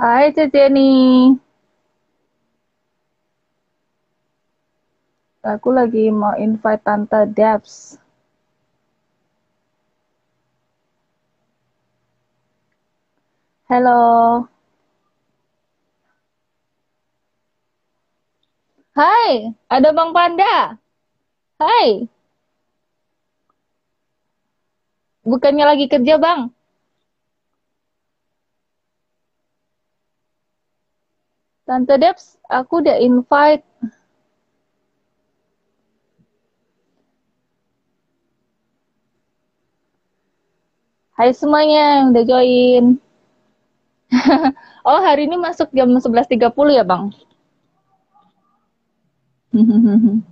Hai Cek Jenny. Aku lagi mau invite Tante Debs. Halo. Hai, ada Bang Panda. Hai. Bukannya lagi kerja, Bang? Tante Debs, aku udah invite. Hai semuanya yang udah join. oh, hari ini masuk jam 11.30 ya, Bang?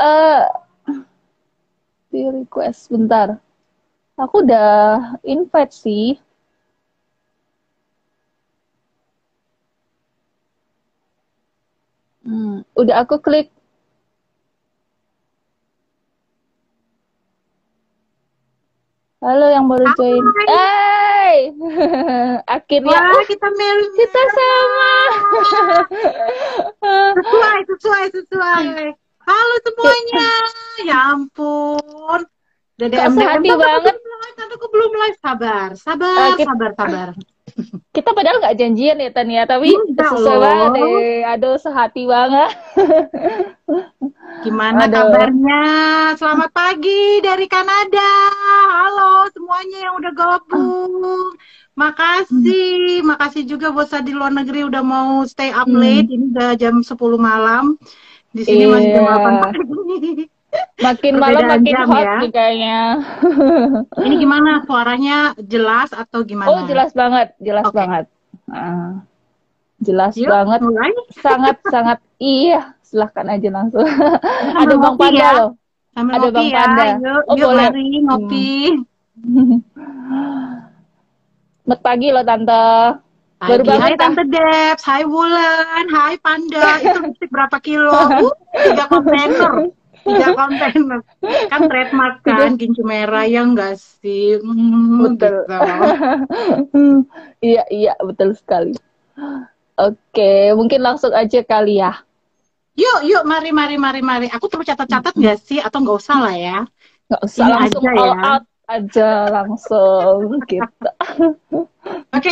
Eh, di request bentar. Aku udah invite sih. Hmm, udah aku klik. Halo yang baru join. Hey! Akhirnya Wah, kita Mary kita sama. sesuai, sesuai, sesuai. Halo semuanya. Ya ampun. MDM sehati tante, banget. aku belum live, aku belum live. Sabar, sabar, kita- sabar, sabar. Kita padahal nggak janjian ya Tan ya, tapi Enggak sesuai loh. banget deh. Aduh, sehati banget. Gimana Aduh. kabarnya? Selamat pagi dari Kanada. Halo semuanya yang udah gabung. Makasih, makasih juga buat saya di luar negeri udah mau stay up Hmm. late. Ini udah jam 10 malam. Di sini masih jam Iya. 8 pagi. Makin malam makin jam hot ya. nih kayaknya. Ini gimana suaranya jelas atau gimana? Oh, jelas banget, jelas Oke. banget. Ah, jelas Yuk, banget. mulai. Sangat sangat iya. Silahkan aja langsung. Sambil Ada Bang Panda ya. loh. Sambil Ada Bang ya. Panda. Yuk, Oh, yuk boleh. mari ngopi. Selamat pagi loh Tante. Pagi. Baru bangun, Hai. Tante Debs, hai Wulan, hai Panda. Itu lipstick berapa kilo? Uh, tiga kontainer. Tiga kontainer. Kan trademark kan, gincu merah ya enggak sih? Hmm, Betul. gitu. iya, iya, betul sekali. Oke, mungkin langsung aja kali ya. Yuk, yuk, mari, mari, mari, mari. Aku perlu catat-catat nggak sih? Atau nggak usah lah ya? Nggak usah Ini langsung aja all ya. out aja langsung gitu. Oke,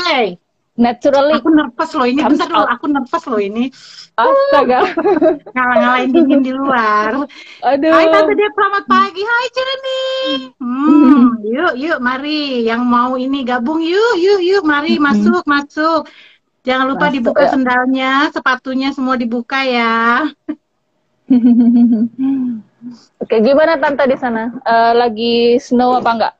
Naturally. aku nervous loh ini. Bentar out. aku nervous loh ini. Astaga. Ngalah-ngalahin dingin di luar. Aduh. Hai Tante Dep, selamat pagi. Hai Cereni. Hmm, yuk, yuk, mari. Yang mau ini gabung, yuk, yuk, yuk, mari masuk, masuk. Jangan lupa Masuk, dibuka ya. sendalnya, sepatunya semua dibuka ya. Oke, gimana Tante di sana? Eh, lagi snow apa enggak?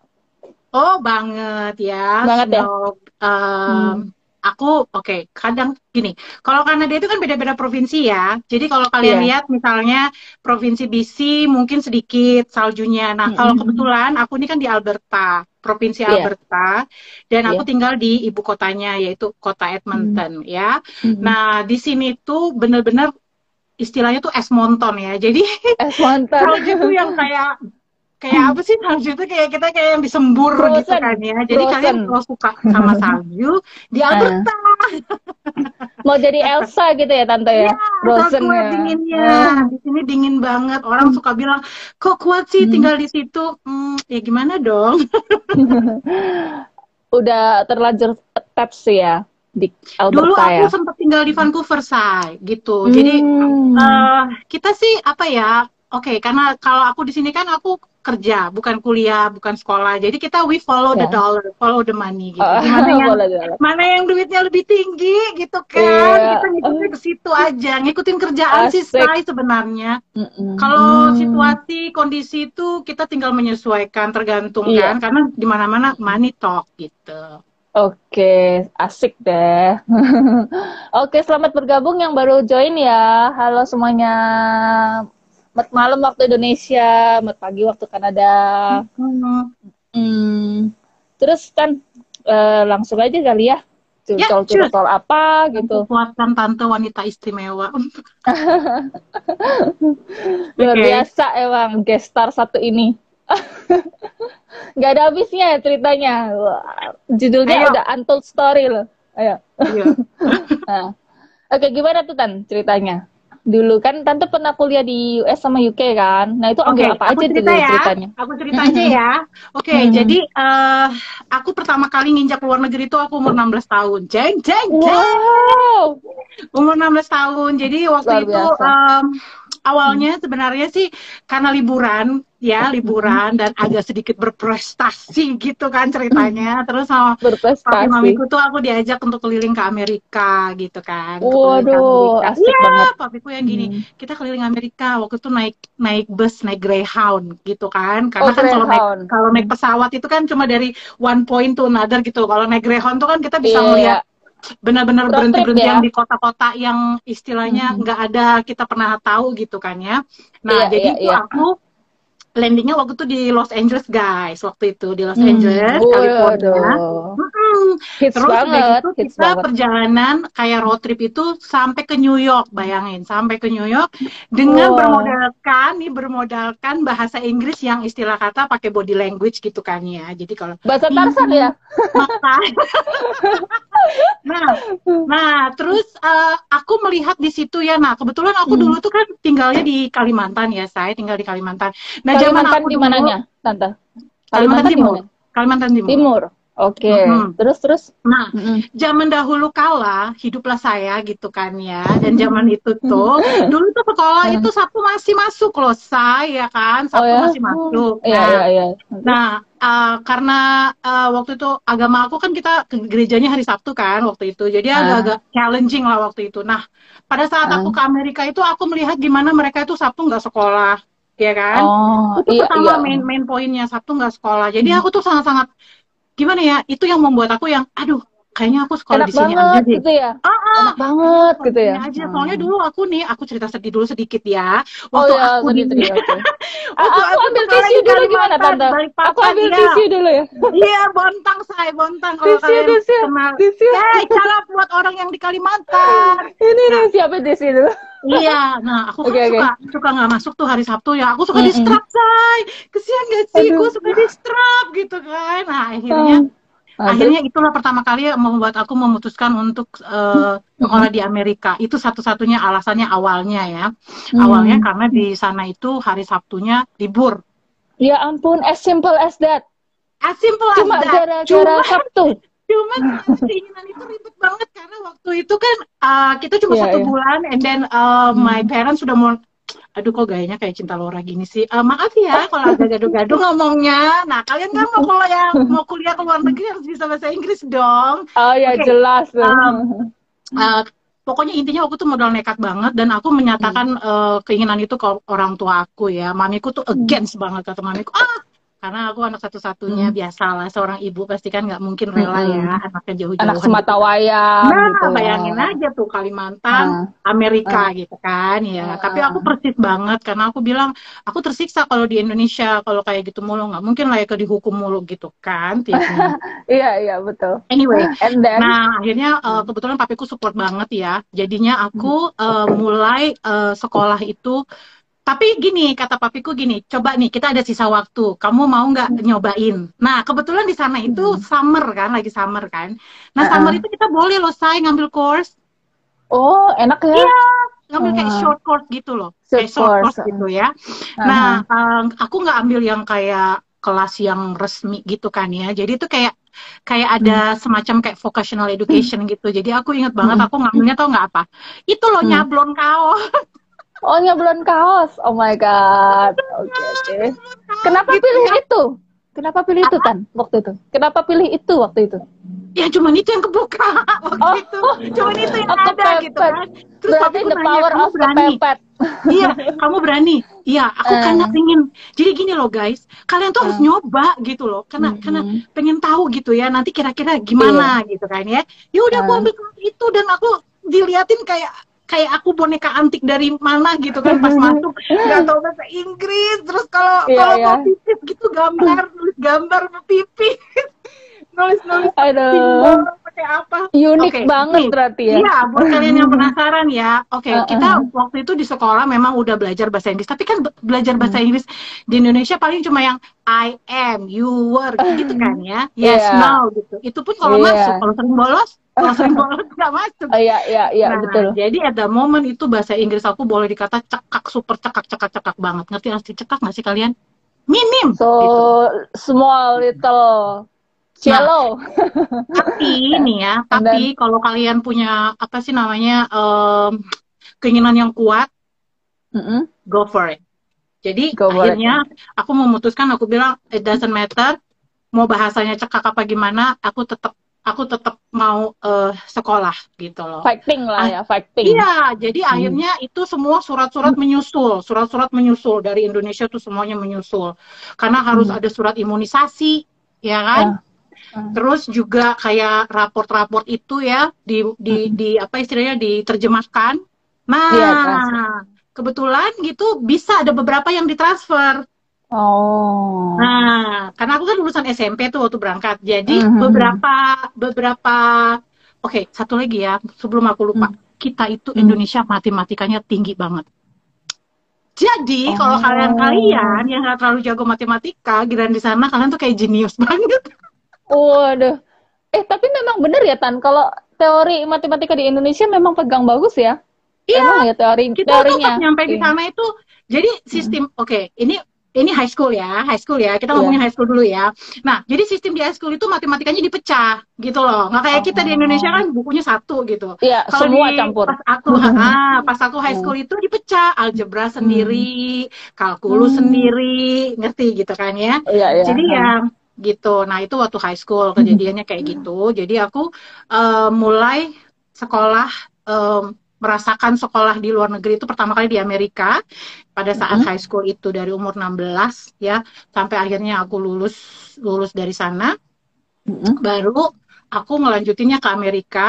Oh banget ya. Banget ya? Snow. Um, Aku oke. Kadang gini. Kalau Kanada itu kan beda-beda provinsi ya. Jadi kalau kalian Iya. lihat misalnya provinsi BC mungkin sedikit saljunya. Nah kalau kebetulan aku ini kan di Alberta, provinsi Iya. Alberta, dan aku Iya. tinggal di ibu kotanya yaitu kota Edmonton ya. Mhm. Nah di sini tuh bener-bener istilahnya tuh es monton ya. Jadi Es tuh yang kayak kayak apa sih salju itu kayak kita kayak yang disembur gitu Frozen. kan ya. Jadi Frozen. kalian kalau suka sama salju di. Alberta, Mau jadi Elsa gitu ya Tante ya? ya, Frozen ya. dinginnya. Di sini dingin banget. Orang suka bilang, kok kuat sih Hmm. tinggal di situ? Hmm, ya gimana dong? Udah terlanjur sih ya di Dulu Alberta aku ya. sempat tinggal di Vancouver, say, gitu. Jadi Hmm. eh, kita sih apa ya? Oke, karena kalau aku di sini kan aku kerja, bukan kuliah, bukan sekolah. Jadi kita we follow the Ya. dollar, follow the money gitu. Oh, Gimana yang mana yang duitnya lebih tinggi gitu kan? Iya. Kita ngikutin ke situ aja, ngikutin kerjaan sih Asik. say sebenarnya. Mm-mm. Kalau Hmm. situasi kondisi itu kita tinggal menyesuaikan tergantung Iya. kan, karena di mana-mana money talk gitu. Oke, asik deh. Oke, selamat bergabung yang baru join ya. Halo semuanya. Selamat malam waktu Indonesia, selamat pagi waktu Kanada. Hmm. Hmm. Terus kan eh, langsung aja kali ya. Ya, Curcol-curcol apa gitu. Kekuatan tante wanita istimewa. Luar Oke. biasa emang guest star satu ini. Nggak ada habisnya ya ceritanya. Judulnya Ayo. udah untold story loh. Ayo. Iya. Nah. Oke, gimana tuh Tan ceritanya? Dulu kan Tante pernah kuliah di US sama UK kan. Nah, itu ambil apa aku aja cerita dulu ya. ceritanya? Aku cerita aja ya. Oke, Mhm. jadi eh aku pertama kali nginjak luar negeri itu aku umur 16 tahun. Jeng, jeng, jeng. Wow. Umur 16 tahun. Jadi waktu itu em, awalnya sebenarnya sih karena liburan ya, liburan dan agak sedikit berprestasi gitu kan ceritanya. Terus sama papi Berprestasi. mamiku tuh aku diajak untuk keliling ke Amerika gitu kan. Waduh, asik Iya, banget. papiku yang gini, Hmm. kita keliling Amerika waktu itu naik naik bus naik Greyhound gitu kan karena Oh, kan kalau naik kalau naik pesawat itu kan cuma dari one point to another gitu kalau naik Greyhound tuh kan kita bisa Iya, melihat benar-benar berhenti trip berhentian ya. di kota-kota yang istilahnya Mhm. nggak ada kita pernah tahu gitu kan ya nah Iya, jadi iya, itu iya. aku landingnya waktu itu di Los Angeles guys waktu itu di Los Hmm. Angeles California Waduh. Mm-mm. Hits Terus banget, gitu hits kita banget. perjalanan kayak road trip itu sampai ke New York, bayangin sampai ke New York dengan Wah. bermodalkan nih bermodalkan bahasa Inggris yang istilah kata pakai body language gitu kan ya. Jadi kalau Bahasa Tarsan ya? makan. nah, nah terus eh, aku melihat di situ ya. Nah, kebetulan aku Hmm. dulu tuh kan tinggalnya di Kalimantan ya, saya tinggal di Kalimantan. Nah, zaman Kalimantan aku di dulu mananya, Tante? Kalimantan di Timur. mana? Kalimantan Timur. Timur. Oke. Mhm. Terus terus. Nah, Mm-mm. zaman dahulu kala hiduplah saya gitu kan ya dan zaman itu tuh dulu tuh sekolah itu Sabtu masih masuk loh saya kan Oh Sabtu ya? masih masuk Iya nah, iya iya. nah uh, karena uh, waktu itu agama aku kan kita ke gerejanya hari Sabtu kan waktu itu jadi Ah. agak-agak challenging lah waktu itu nah pada saat Ah. aku ke Amerika itu aku melihat gimana mereka itu Sabtu nggak sekolah ya kan Oh, itu iya pertama iya. main main poinnya Sabtu nggak sekolah jadi Hmm. aku tuh sangat-sangat gimana ya? Itu yang membuat aku yang aduh kayaknya aku sekolah Enak di sini aja banget deh gitu ya. Ah, ah, Enak banget gitu di ya. sini aja Hmm. soalnya dulu aku nih aku cerita sedih dulu sedikit ya Oh waktu ya, aku di oke. Ah, waktu aku ambil sekolah tisu di dulu gimana tante? Aku ambil iya. tisu dulu ya. iya bontang saya bontang kalau Tisu kalian tisu kenal tisu. Eh, salah buat orang yang di Kalimantan. Ini nih siapin tisu dulu. Iya, nah aku kan Oke, oke. suka suka nggak masuk tuh hari Sabtu ya. Aku suka di Mm-mm. strap, say. Kesian gak sih? Gue suka di strap gitu kan. Nah akhirnya Ah, akhirnya itulah pertama kali membuat aku memutuskan untuk eh, sekolah di Amerika. Itu satu-satunya alasannya awalnya ya. Hmm. Awalnya karena di sana itu hari Sabtunya libur. Ya ampun, as simple as that. As simple as Cuma that. gara-gara Cuma- Sabtu. cuman keinginan itu ribet banget karena waktu itu kan uh, kita cuma Iya, satu iya. bulan and then uh, Hmm. my parents sudah mau aduh kok gayanya kayak cinta Laura gini sih? Uh, maaf ya kalau agak gaduh-gaduh ngomongnya. Nah kalian kan mau kuliah mau kuliah ke luar negeri harus bisa bahasa Inggris dong. Oh ya Oke. jelas. Um, Uh, pokoknya intinya aku tuh modal nekat banget dan aku menyatakan uh, keinginan itu ke orang tua aku ya. Mamiku tuh against banget kata mamiku. Ah karena aku anak satu-satunya Hmm. biasalah seorang ibu pasti kan nggak mungkin rela Mm-mm. ya anaknya jauh-jauh Anak semata wayang Nah, gitu. bayangin aja tuh Kalimantan, Ah. Amerika gitu kan ya. Ah. Tapi aku persis banget karena aku bilang aku tersiksa kalau di Indonesia kalau kayak gitu mulu nggak mungkin lah ya ke dihukum mulu gitu kan. Iya iya betul. anyway, And then nah akhirnya uh, kebetulan papiku support banget ya. Jadinya aku uh, mulai uh, sekolah itu tapi gini kata papiku gini, coba nih kita ada sisa waktu, kamu mau nggak nyobain? Nah kebetulan di sana itu Hmm. summer kan, lagi summer kan. Nah Uh-uh. summer itu kita boleh loh say ngambil course oh enak ya. Iya, ngambil kayak short course gitu loh, Short kayak short course, course gitu ya. Nah, um, aku nggak ambil yang kayak kelas yang resmi gitu kan ya. Jadi itu kayak kayak ada semacam kayak vocational education gitu. Jadi aku inget banget Hmm. aku ngambilnya tau nggak apa? Itu loh Hmm. nyablon kaos. Oh nyablon kaos. Oh my god. Oke oke. Kenapa Gitu pilih ya. itu? Kenapa pilih itu kan waktu itu? Kenapa pilih itu waktu itu? Ya cuman itu yang kebuka waktu Oh. itu. Cuman itu yang Oh, ada kepepet. gitu kan. Terus Berarti the nanya, power of berani? kepepet. Iya, kamu berani. Iya, aku Eh. karena pengen. Jadi gini loh guys, kalian tuh harus Eh. nyoba gitu loh. Karena Mhm. karena pengen tahu gitu ya. Nanti kira-kira gimana gitu kan ya. Ya udah aku Eh. ambil itu dan aku diliatin kayak kayak aku boneka antik dari mana gitu kan pas masuk nggak tahu bahasa Inggris terus kalau Iya, kalau iya. mau pipis gitu gambar nulis gambar pipi nulis nulis Aduh. pakai apa. Unik Oke, banget nih. berarti ya. Iya, buat kalian yang penasaran ya. Oke, Uh-uh. kita waktu itu di sekolah memang udah belajar bahasa Inggris, tapi kan be- belajar bahasa Hmm. Inggris di Indonesia paling cuma yang I am, you were, gitu kan ya. Yes, Iya. no, gitu. Itu pun kalau Iya. masuk, kalau sering bolos, kalau bolos nggak masuk. Oh, iya, iya, iya, Nah, betul. jadi at the moment itu bahasa Inggris aku boleh dikata cekak, super cekak, cekak, cekak banget. Ngerti arti cekak nggak sih kalian? Minim. So gitu. small little cello. Tapi ini ya, tapi kalau kalian punya apa sih namanya em, keinginan yang kuat, Mm-mm. go for it. Jadi Go it. akhirnya aku memutuskan, aku bilang it doesn't matter, mau bahasanya cekak apa gimana, aku tetap aku tetap mau eh, sekolah gitu loh. Fighting lah ya, fighting. Iya, jadi Hmm. akhirnya itu semua surat-surat menyusul, surat-surat menyusul dari Indonesia tuh semuanya menyusul, karena harus Hmm. ada surat imunisasi, ya kan? Hmm. Terus juga kayak raport-raport itu ya di di Hmm. di apa istilahnya diterjemahkan. Nah, Iya, transfer. kebetulan gitu bisa ada beberapa yang ditransfer. Oh. Nah, karena aku kan lulusan SMP tuh waktu berangkat. Jadi Mhm. beberapa beberapa Oke, satu lagi ya sebelum aku lupa. Kita itu Hmm. Indonesia matematikanya tinggi banget. Jadi kalau Oh. kalian-kalian yang nggak terlalu jago matematika, giliran di sana kalian tuh kayak jenius banget. Waduh. Eh, tapi memang bener ya, Tan. Kalau teori matematika di Indonesia memang pegang bagus ya? Iya, Emang ya teori kita teorinya. pas nyampe di Iya. sana itu jadi sistem oke ini ini high school ya high school ya kita Iya. ngomongin high school dulu ya nah jadi sistem di high school itu matematikanya dipecah gitu loh nggak kayak kita di Indonesia kan bukunya satu gitu Iya, kalau semua di- campur. pas aku ah, pas aku high school itu dipecah algebra sendiri kalkulus Hmm. sendiri ngerti gitu kan ya Iya, iya. jadi ya gitu. Nah itu waktu high school kejadiannya kayak gitu. Jadi aku eh, mulai sekolah em, merasakan sekolah di luar negeri itu pertama kali di Amerika pada saat Mhm. high school itu dari umur 16 ya sampai akhirnya aku lulus lulus dari sana Mm-mm. baru aku ngelanjutinnya ke Amerika.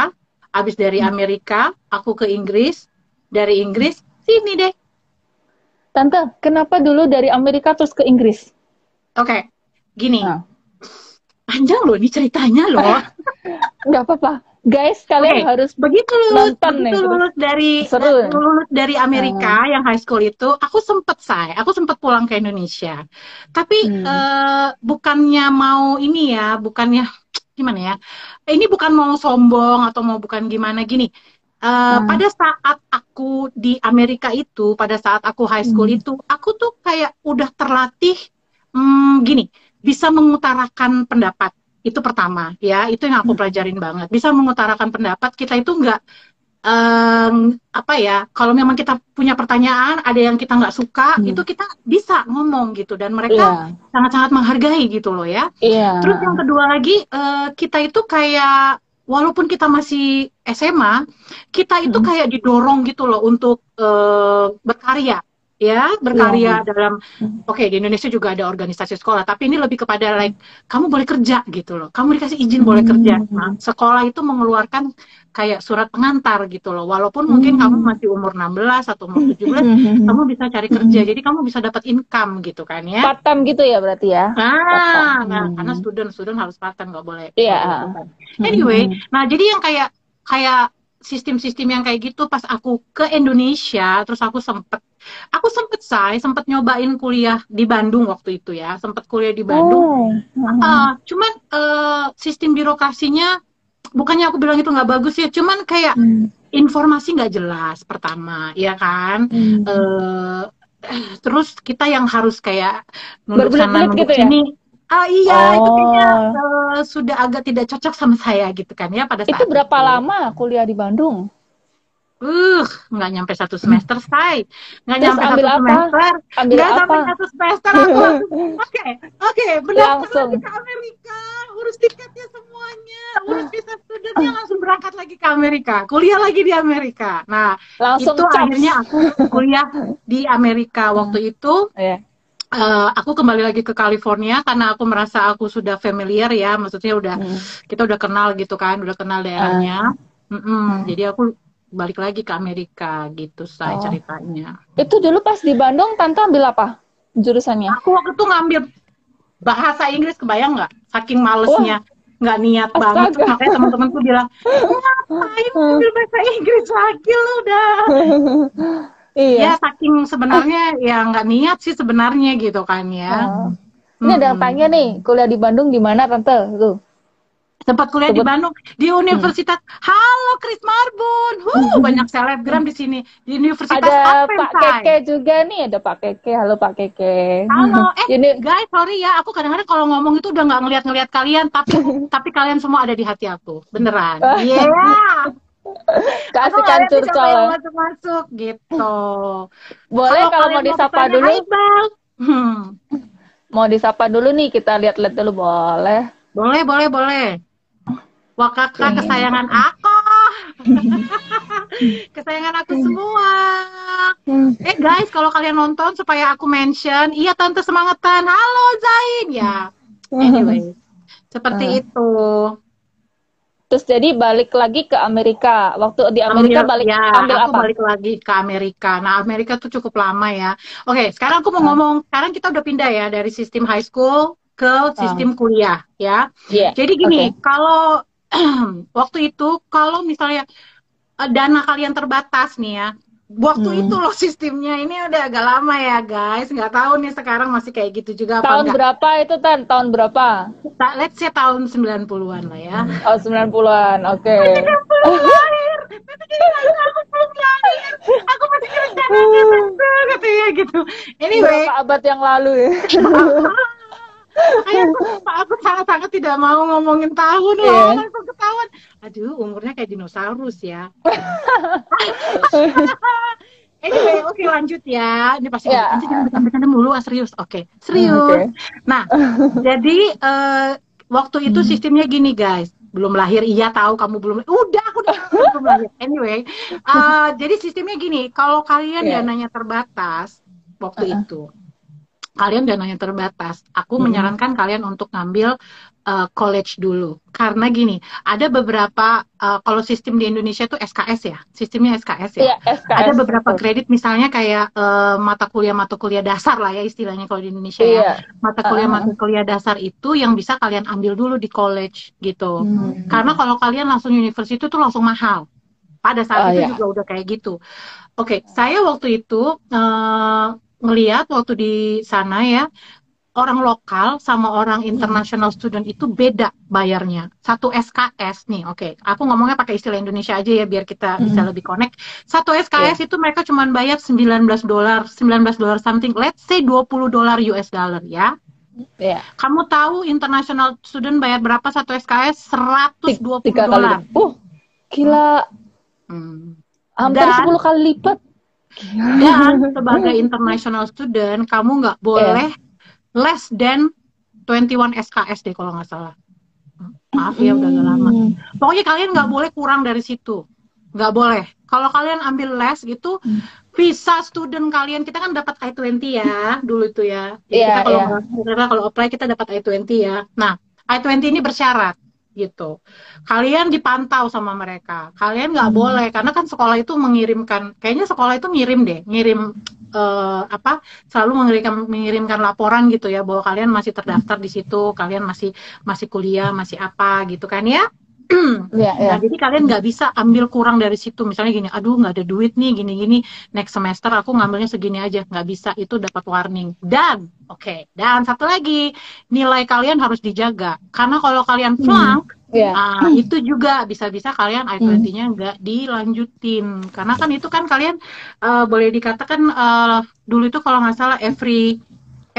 Habis dari Hmm. Amerika aku ke Inggris. Dari Inggris sini deh. Tante, kenapa dulu dari Amerika terus ke Inggris? Oke. Gini. Nah. Panjang loh ini ceritanya loh. Nggak apa-apa. Guys, kalian Oke. harus begitu lulus, Nonton begitu lulus dari Seru ya? lulus dari Amerika yang high school itu, aku sempet say, aku sempet pulang ke Indonesia. Tapi Hmm. eh, bukannya mau ini ya, bukannya gimana ya? Ini bukan mau sombong atau mau bukan gimana gini. Eh, Hmm. Pada saat aku di Amerika itu, pada saat aku high school Hmm. itu, aku tuh kayak udah terlatih hmm, gini, bisa mengutarakan pendapat itu pertama ya itu yang aku Hmm. pelajarin banget bisa mengutarakan pendapat kita itu nggak em, apa ya kalau memang kita punya pertanyaan ada yang kita nggak suka Hmm. itu kita bisa ngomong gitu dan mereka Iya. sangat-sangat menghargai gitu loh ya Iya. terus yang kedua lagi eh, kita itu kayak walaupun kita masih SMA kita itu Hmm. kayak didorong gitu loh untuk eh, berkarya ya berkarya dalam Hmm. oke di Indonesia juga ada organisasi sekolah tapi ini lebih kepada like kamu boleh kerja gitu loh kamu dikasih izin boleh Hmm. kerja nah, sekolah itu mengeluarkan kayak surat pengantar gitu loh walaupun mungkin Hmm. kamu masih umur 16 atau umur 17 Mhm. kamu bisa cari kerja jadi kamu bisa dapat income gitu kan ya Part time gitu ya berarti ya? part-time. nah Hmm. karena student student harus part time nggak boleh Iya. nggak boleh full-time. anyway nah jadi yang kayak kayak sistem-sistem yang kayak gitu pas aku ke Indonesia terus aku sempet aku sempet say sempet nyobain kuliah di Bandung waktu itu ya sempet kuliah di Bandung Oh. Ah, cuman eh, sistem birokrasinya bukannya aku bilang itu nggak bagus ya cuman kayak Hmm. informasi nggak jelas pertama ya kan Hmm. eh terus kita yang harus kayak nunduk sana nunduk gitu ya? sini ah iya itu Oh. kayaknya eh, sudah agak tidak cocok sama saya gitu kan ya pada saat Itu berapa itu. lama kuliah di Bandung? Uh nggak nyampe satu semester say nggak nyampe ambil satu apa? semester. Ambil nggak sampai satu semester aku oke oke benar Langsung. lagi ke Amerika. Urus tiketnya semuanya. Urus visa studentnya langsung berangkat lagi ke Amerika. Kuliah lagi di Amerika. Nah Langsung itu caps. akhirnya aku kuliah di Amerika waktu itu. Iya. eh, aku kembali lagi ke California karena aku merasa aku sudah familiar ya. Maksudnya udah Hmm. kita udah kenal gitu kan udah kenal daerahnya. Mm-mm, Hmm. jadi aku balik lagi ke Amerika gitu saya Oh. ceritanya Itu dulu pas di Bandung Tante ambil apa? Jurusannya? aku waktu itu ngambil bahasa Inggris kebayang nggak saking malesnya nggak niat banget terus makanya teman-temanku bilang ngapain ambil bahasa Inggris lagi lu udah Iya. ya saking sebenarnya ya nggak niat sih sebenarnya gitu kan ya Oh. Ini ada yang tanya nih, kuliah di Bandung di mana tante? Tuh. Sempat kuliah di Sebut- Bandung di Universitas Halo Chris Marbun huh, banyak selebgram di sini di Universitas Ada Pak Keke juga nih, ada Pak Keke. Halo Pak Keke. Halo, eh Ini guys, sorry ya, aku kadang-kadang kalau ngomong itu udah nggak ngeliat-ngeliat kalian, tapi tapi kalian semua ada di hati aku, beneran. Iya. ngeliat siapa curcol. yang ya. masuk-masuk gitu. Boleh kalau kalian mau disapa dulu, "Hai, Bang." Hmm. mau disapa dulu nih, kita lihat-lihat dulu boleh. Boleh, boleh, boleh. Wah kakak Oke. kesayangan aku. kesayangan aku semua. Hmm. Eh guys, kalau kalian nonton supaya aku mention, iya tante semangetan. Halo Zain ya. Anyway, seperti Hmm. itu. Terus jadi balik lagi ke Amerika. Waktu di Amerika Ambil- balik ya, ambil aku apa? balik lagi ke Amerika. Nah, Amerika tuh cukup lama ya. Oke, sekarang aku mau Ah. ngomong. Sekarang kita udah pindah ya dari sistem high school ke sistem kuliah ya. Iya. Jadi gini, kalau waktu itu kalau misalnya eh, dana kalian terbatas nih ya. Waktu Hmm. itu loh sistemnya ini udah agak lama ya guys. Nggak tahu nih sekarang masih kayak gitu juga apa Tahun enggak. berapa itu Tan? Tahun berapa? Ta- Let's say tahun 90-an lah ya. Oh, 90-an. Oke. jadi lahir, aku belum lahir. Aku masih rencananya tante, katanya gitu. Anyway, Berapa abad yang lalu ya? makanya aku, aku sangat-sangat tidak mau ngomongin tahun Iya. loh, langsung ketahuan. Aduh, umurnya kayak dinosaurus ya. Anyway, oke lanjut ya. Ini pasti Ya. nanti jangan bercanda-bercanda mulu, ah, serius. Oke, serius. Oke. Nah, jadi eh, waktu itu sistemnya gini guys, belum lahir iya tahu kamu belum udah aku udah tahu belum lahir. Anyway, eh, jadi sistemnya gini, kalau kalian Iya. dananya terbatas waktu Uh-uh. itu, kalian dananya terbatas, aku Mm-mm. menyarankan kalian untuk ngambil eh, college dulu. Karena gini, ada beberapa eh, kalau sistem di Indonesia itu SKS ya, sistemnya SKS ya Iya, SKS. ada beberapa kredit misalnya kayak eh, mata kuliah mata kuliah dasar lah ya istilahnya kalau di Indonesia ya Iya. mata kuliah Uh-uh. mata kuliah dasar itu yang bisa kalian ambil dulu di college gitu Hmm. karena kalau kalian langsung university itu langsung mahal pada saat Oh, itu iya. juga udah kayak gitu oke saya waktu itu eh, ngeliat waktu di sana ya orang lokal sama orang international student itu beda bayarnya. Satu SKS nih, oke. Aku ngomongnya pakai istilah Indonesia aja ya biar kita bisa Mhm. lebih connect. Satu SKS itu mereka cuma bayar 19 dolar, 19 dolar something. Let's say 20 dolar US dollar ya. Iya. Kamu tahu international student bayar berapa satu SKS? 120 Tiga kali dolar. Uh, gila. Hmm. Hampir Dan- 10 kali lipat. Dan sebagai international student, kamu nggak boleh less than 21 SKS deh kalau nggak salah. Maaf ya udah agak lama. Hmm. Pokoknya kalian nggak boleh kurang dari situ. Nggak boleh. Kalau kalian ambil les gitu, Hmm. visa student kalian, kita kan dapat I-20 ya, dulu itu ya. Jadi Iya, kita kalau iya. nggak- kita kalau apply kita dapat I-20 ya. Nah, I-20 ini bersyarat gitu. Kalian dipantau sama mereka. Kalian nggak Hmm. boleh karena kan sekolah itu mengirimkan, kayaknya sekolah itu ngirim deh, ngirim eh, apa? Selalu mengirimkan mengirimkan laporan gitu ya bahwa kalian masih terdaftar di situ, kalian masih masih kuliah, masih apa gitu kan ya. Iya, iya. Nah, jadi kalian nggak bisa ambil kurang dari situ. Misalnya gini, aduh nggak ada duit nih, gini-gini. Next semester aku ngambilnya segini aja. Nggak bisa, itu dapat warning. Dan, oke, dan satu lagi, nilai kalian harus dijaga. Karena kalau kalian flunk, Iya. ah, itu juga bisa-bisa kalian I-20-nya nggak dilanjutin. Karena kan itu kan kalian eh, boleh dikatakan eh, dulu itu kalau nggak salah every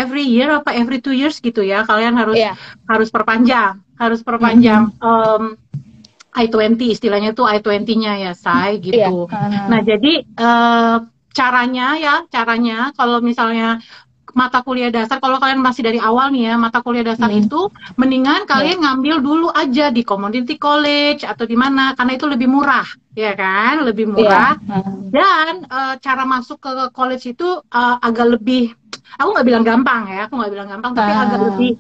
every year apa every two years gitu ya, kalian harus Iya. harus perpanjang, harus perpanjang em, I-20 istilahnya tuh I-20-nya ya, say gitu. Iya. Nah, jadi eh, caranya ya, caranya kalau misalnya mata kuliah dasar, kalau kalian masih dari awal nih ya, mata kuliah dasar Hmm. itu mendingan kalian ngambil dulu aja di community college atau di mana, karena itu lebih murah, ya kan? Lebih murah. Iya. Dan eh, cara masuk ke college itu eh, agak lebih, aku nggak bilang gampang ya, aku nggak bilang gampang, tapi Ah. agak lebih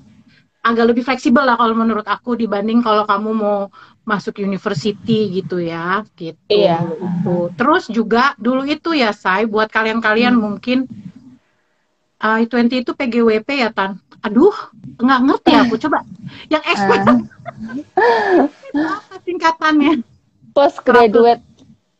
agak lebih fleksibel lah kalau menurut aku dibanding kalau kamu mau masuk university gitu ya, gitu. Iya. Itu. Terus juga dulu itu ya, say buat kalian-kalian Hmm. mungkin I-20 itu PGWP ya Tan aduh nggak ngerti aku coba yang expert apa singkatannya Postgraduate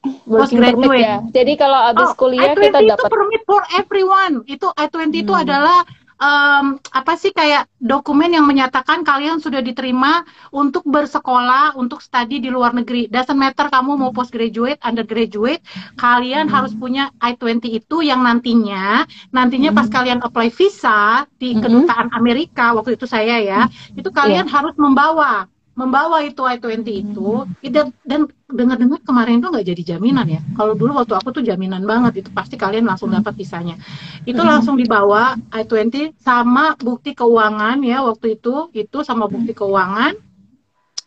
permit Postgraduate. ya. Jadi kalau habis Oh, kuliah I-20 kita itu dapat permit for everyone. Itu I-20 itu Hmm. adalah em, apa sih kayak dokumen yang menyatakan kalian sudah diterima untuk bersekolah, untuk studi di luar negeri. Doesn't matter kamu mau postgraduate, undergraduate, kalian Hmm. harus punya I-20 itu yang nantinya nantinya pas Hmm. kalian apply visa di Hmm. kedutaan Amerika waktu itu saya ya, itu kalian harus membawa membawa itu I-20 itu dan dan dengar-dengar kemarin itu nggak jadi jaminan ya. Kalau dulu waktu aku tuh jaminan banget itu pasti kalian langsung dapat visanya. Itu Hmm. langsung dibawa I-20 sama bukti keuangan ya waktu itu itu sama bukti keuangan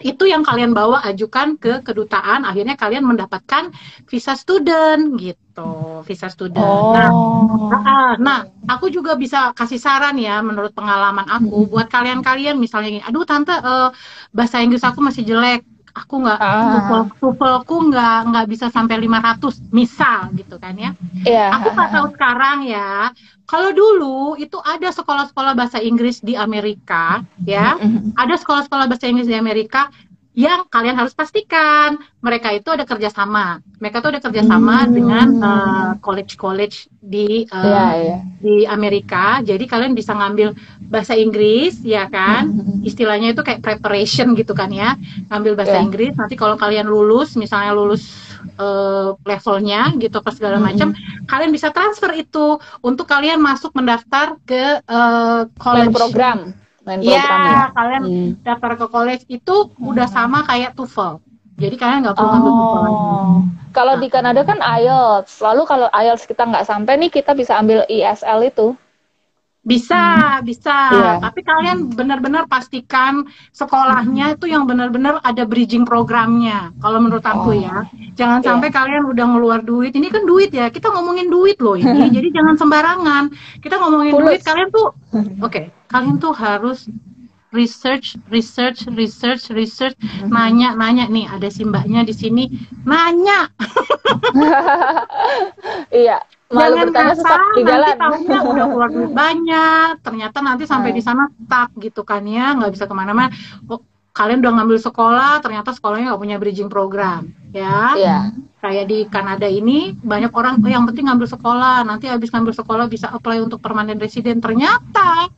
itu yang kalian bawa ajukan ke kedutaan akhirnya kalian mendapatkan visa student gitu. Visa student. Nah Oh. Ah, nah, aku juga bisa kasih saran ya menurut pengalaman aku buat kalian-kalian misalnya gini, aduh tante eh, bahasa Inggris aku masih jelek, aku nggak Ah. TOEFLku nggak nggak bisa sampai 500 misal gitu kan ya. Iya. Aku nggak tahu sekarang ya. Kalau dulu itu ada sekolah-sekolah bahasa Inggris di Amerika ya, ada sekolah-sekolah bahasa Inggris di Amerika yang kalian harus pastikan mereka itu ada kerjasama. Mereka tuh ada kerjasama Hmm. dengan eh, college-college di eh, Iya, iya. di Amerika. Jadi kalian bisa ngambil bahasa Inggris, ya kan? Mhm. Istilahnya itu kayak preparation gitu kan ya. Ngambil bahasa Iya. Inggris. Nanti kalau kalian lulus, misalnya lulus eh, levelnya gitu apa segala Mhm. macam, kalian bisa transfer itu untuk kalian masuk mendaftar ke Main college. program. Iya, program ya. kalian Hmm. daftar ke college itu udah sama kayak TOEFL. Jadi kalian nggak perlu ngambil TOEFL lagi. Oh. Kalau di Kanada kan IELTS. Lalu kalau IELTS kita nggak sampai nih, kita bisa ambil ESL itu. Bisa, bisa. Iya. Tapi kalian benar-benar pastikan sekolahnya itu yang benar-benar ada bridging programnya. Kalau menurut aku Oh. ya, jangan Iya. sampai kalian udah ngeluar duit. Ini kan duit ya. Kita ngomongin duit loh ini. Jadi jangan sembarangan. Kita ngomongin Fulus. duit. Kalian tuh, oke, kalian tuh harus research, research, research, research, nanya, nanya nih. Ada si mbaknya di sini, nanya. iya. Malu Jangan bertanya kasar, sesat di nanti tahunya udah keluar duit banyak, ternyata nanti sampai Hmm. di sana stuck gitu kan ya, nggak bisa ke mana-mana. Oh, kalian udah ngambil sekolah, ternyata sekolahnya nggak punya bridging program, ya. Iya. Kayak di Kanada ini banyak orang oh, yang penting ngambil sekolah, nanti habis ngambil sekolah bisa apply untuk permanent resident. Ternyata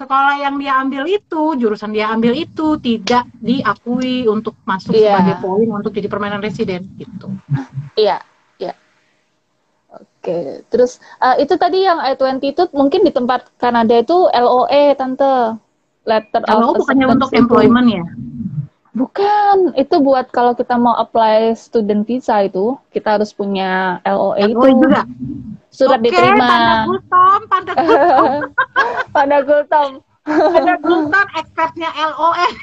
sekolah yang dia ambil itu, jurusan dia ambil itu tidak diakui untuk masuk Iya. sebagai poin untuk jadi permanent resident gitu. Iya, iya. Oke, terus eh, itu tadi yang I-20 itu mungkin di tempat Kanada itu LOE, Tante. Letter of bukannya untuk itu. employment ya? Bukan, itu buat kalau kita mau apply student visa itu, kita harus punya LOE itu. LOE juga? Surat Oke, diterima. Panda Gultom, Panda Gultom, Pada Gultom. Expertnya LOE.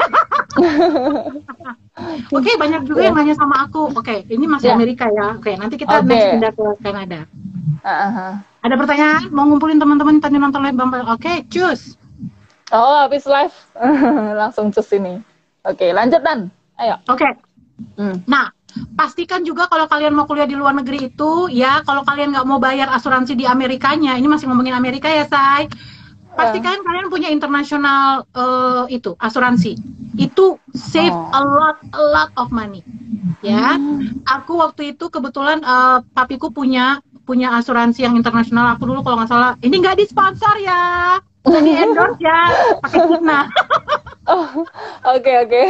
Oke, banyak juga yang nanya sama aku. Oke, ini masih Ya. Amerika ya. Oke, nanti kita Oke. next pindah ke Kanada. Ah. Ada pertanyaan? Mau ngumpulin teman-teman tadi nonton live Bang? Oke, cus. Oh, habis live. Langsung cus ini. Oke, lanjut Dan. Ayo. Oke, Hmm. nah pastikan juga kalau kalian mau kuliah di luar negeri itu, ya kalau kalian nggak mau bayar asuransi di Amerikanya, ini masih ngomongin Amerika ya, say. Pastikan kalian punya internasional eh, itu asuransi. Itu save Oh. a lot, a lot of money. Ya, Hmm. aku waktu itu kebetulan eh, papiku punya punya asuransi yang internasional. Aku dulu kalau nggak salah, ini nggak disponsor ya, nggak di endorse ya, pakai Cigna. Oh, oke oke.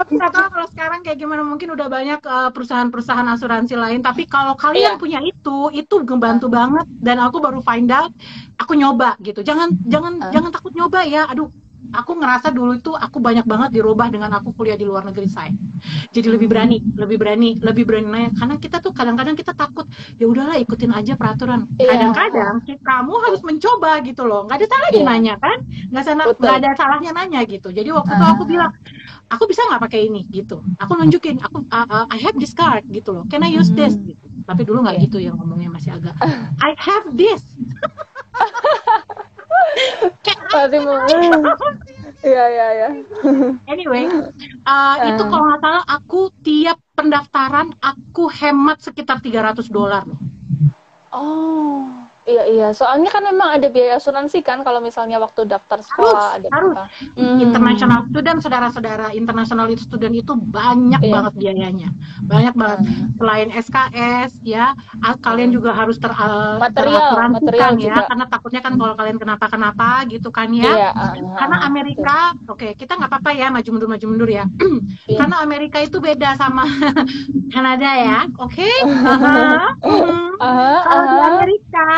Tapi nggak tahu kalau sekarang kayak gimana mungkin udah banyak eh, perusahaan-perusahaan asuransi lain. Tapi kalau kalian Iya. punya itu, itu ngebantu banget. Dan aku baru find out, aku nyoba gitu. Jangan jangan Ah. jangan takut nyoba ya. Aduh, aku ngerasa dulu itu aku banyak banget dirubah dengan aku kuliah di luar negeri saya. Jadi lebih berani, lebih berani, lebih berani nanya. Karena kita tuh kadang-kadang kita takut. Ya udahlah ikutin aja peraturan. Iya. Kadang-kadang kamu harus mencoba gitu loh. Nggak ada salahnya Iya. nanya kan? Nggak sana- nggak ada salahnya nanya gitu. Jadi waktu itu Ah. aku bilang aku bisa nggak pakai ini gitu aku nunjukin aku uh, uh, I have this card gitu loh can I use this Hmm. gitu tapi dulu nggak Iya. gitu ya ngomongnya masih agak I have this Pasti mau. Iya iya iya. anyway uh, itu Ah. kalau nggak salah aku tiap pendaftaran aku hemat sekitar 300 dolar loh Oh. Iya iya, soalnya kan memang ada biaya asuransi kan kalau misalnya waktu daftar sekolah harus, ada harus. Hmm. International student, saudara-saudara, international student itu banyak Iya. banget biayanya, banyak banget. Hmm. Selain SKS, ya, kalian juga harus ter, uh, Material, material ya, juga. karena takutnya kan kalau kalian kenapa-kenapa gitu kan ya. Iya, ah, Karena ah, Amerika, oke, kita nggak apa-apa ya maju mundur maju mundur ya. Iya. Karena Amerika itu beda sama Kanada ya, oke? Aha. Mhm. Ah, Kalau di ah. Amerika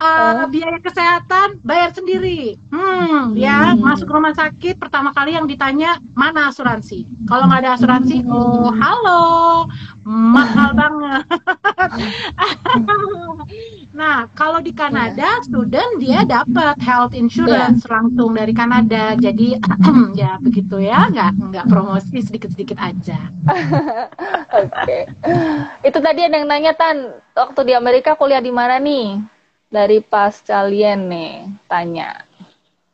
uh, biaya kesehatan bayar sendiri. Hmm, ya Hmm. masuk rumah sakit pertama kali yang ditanya mana asuransi. Kalau nggak ada asuransi, oh halo, mahal banget. nah kalau di Kanada student dia dapat health insurance langsung dari Kanada. Jadi ya begitu ya, nggak nggak promosi sedikit-sedikit aja. Oke. Itu tadi ada yang nanya Tan, waktu di Amerika kuliah di mana nih? Dari pas kalian nih tanya.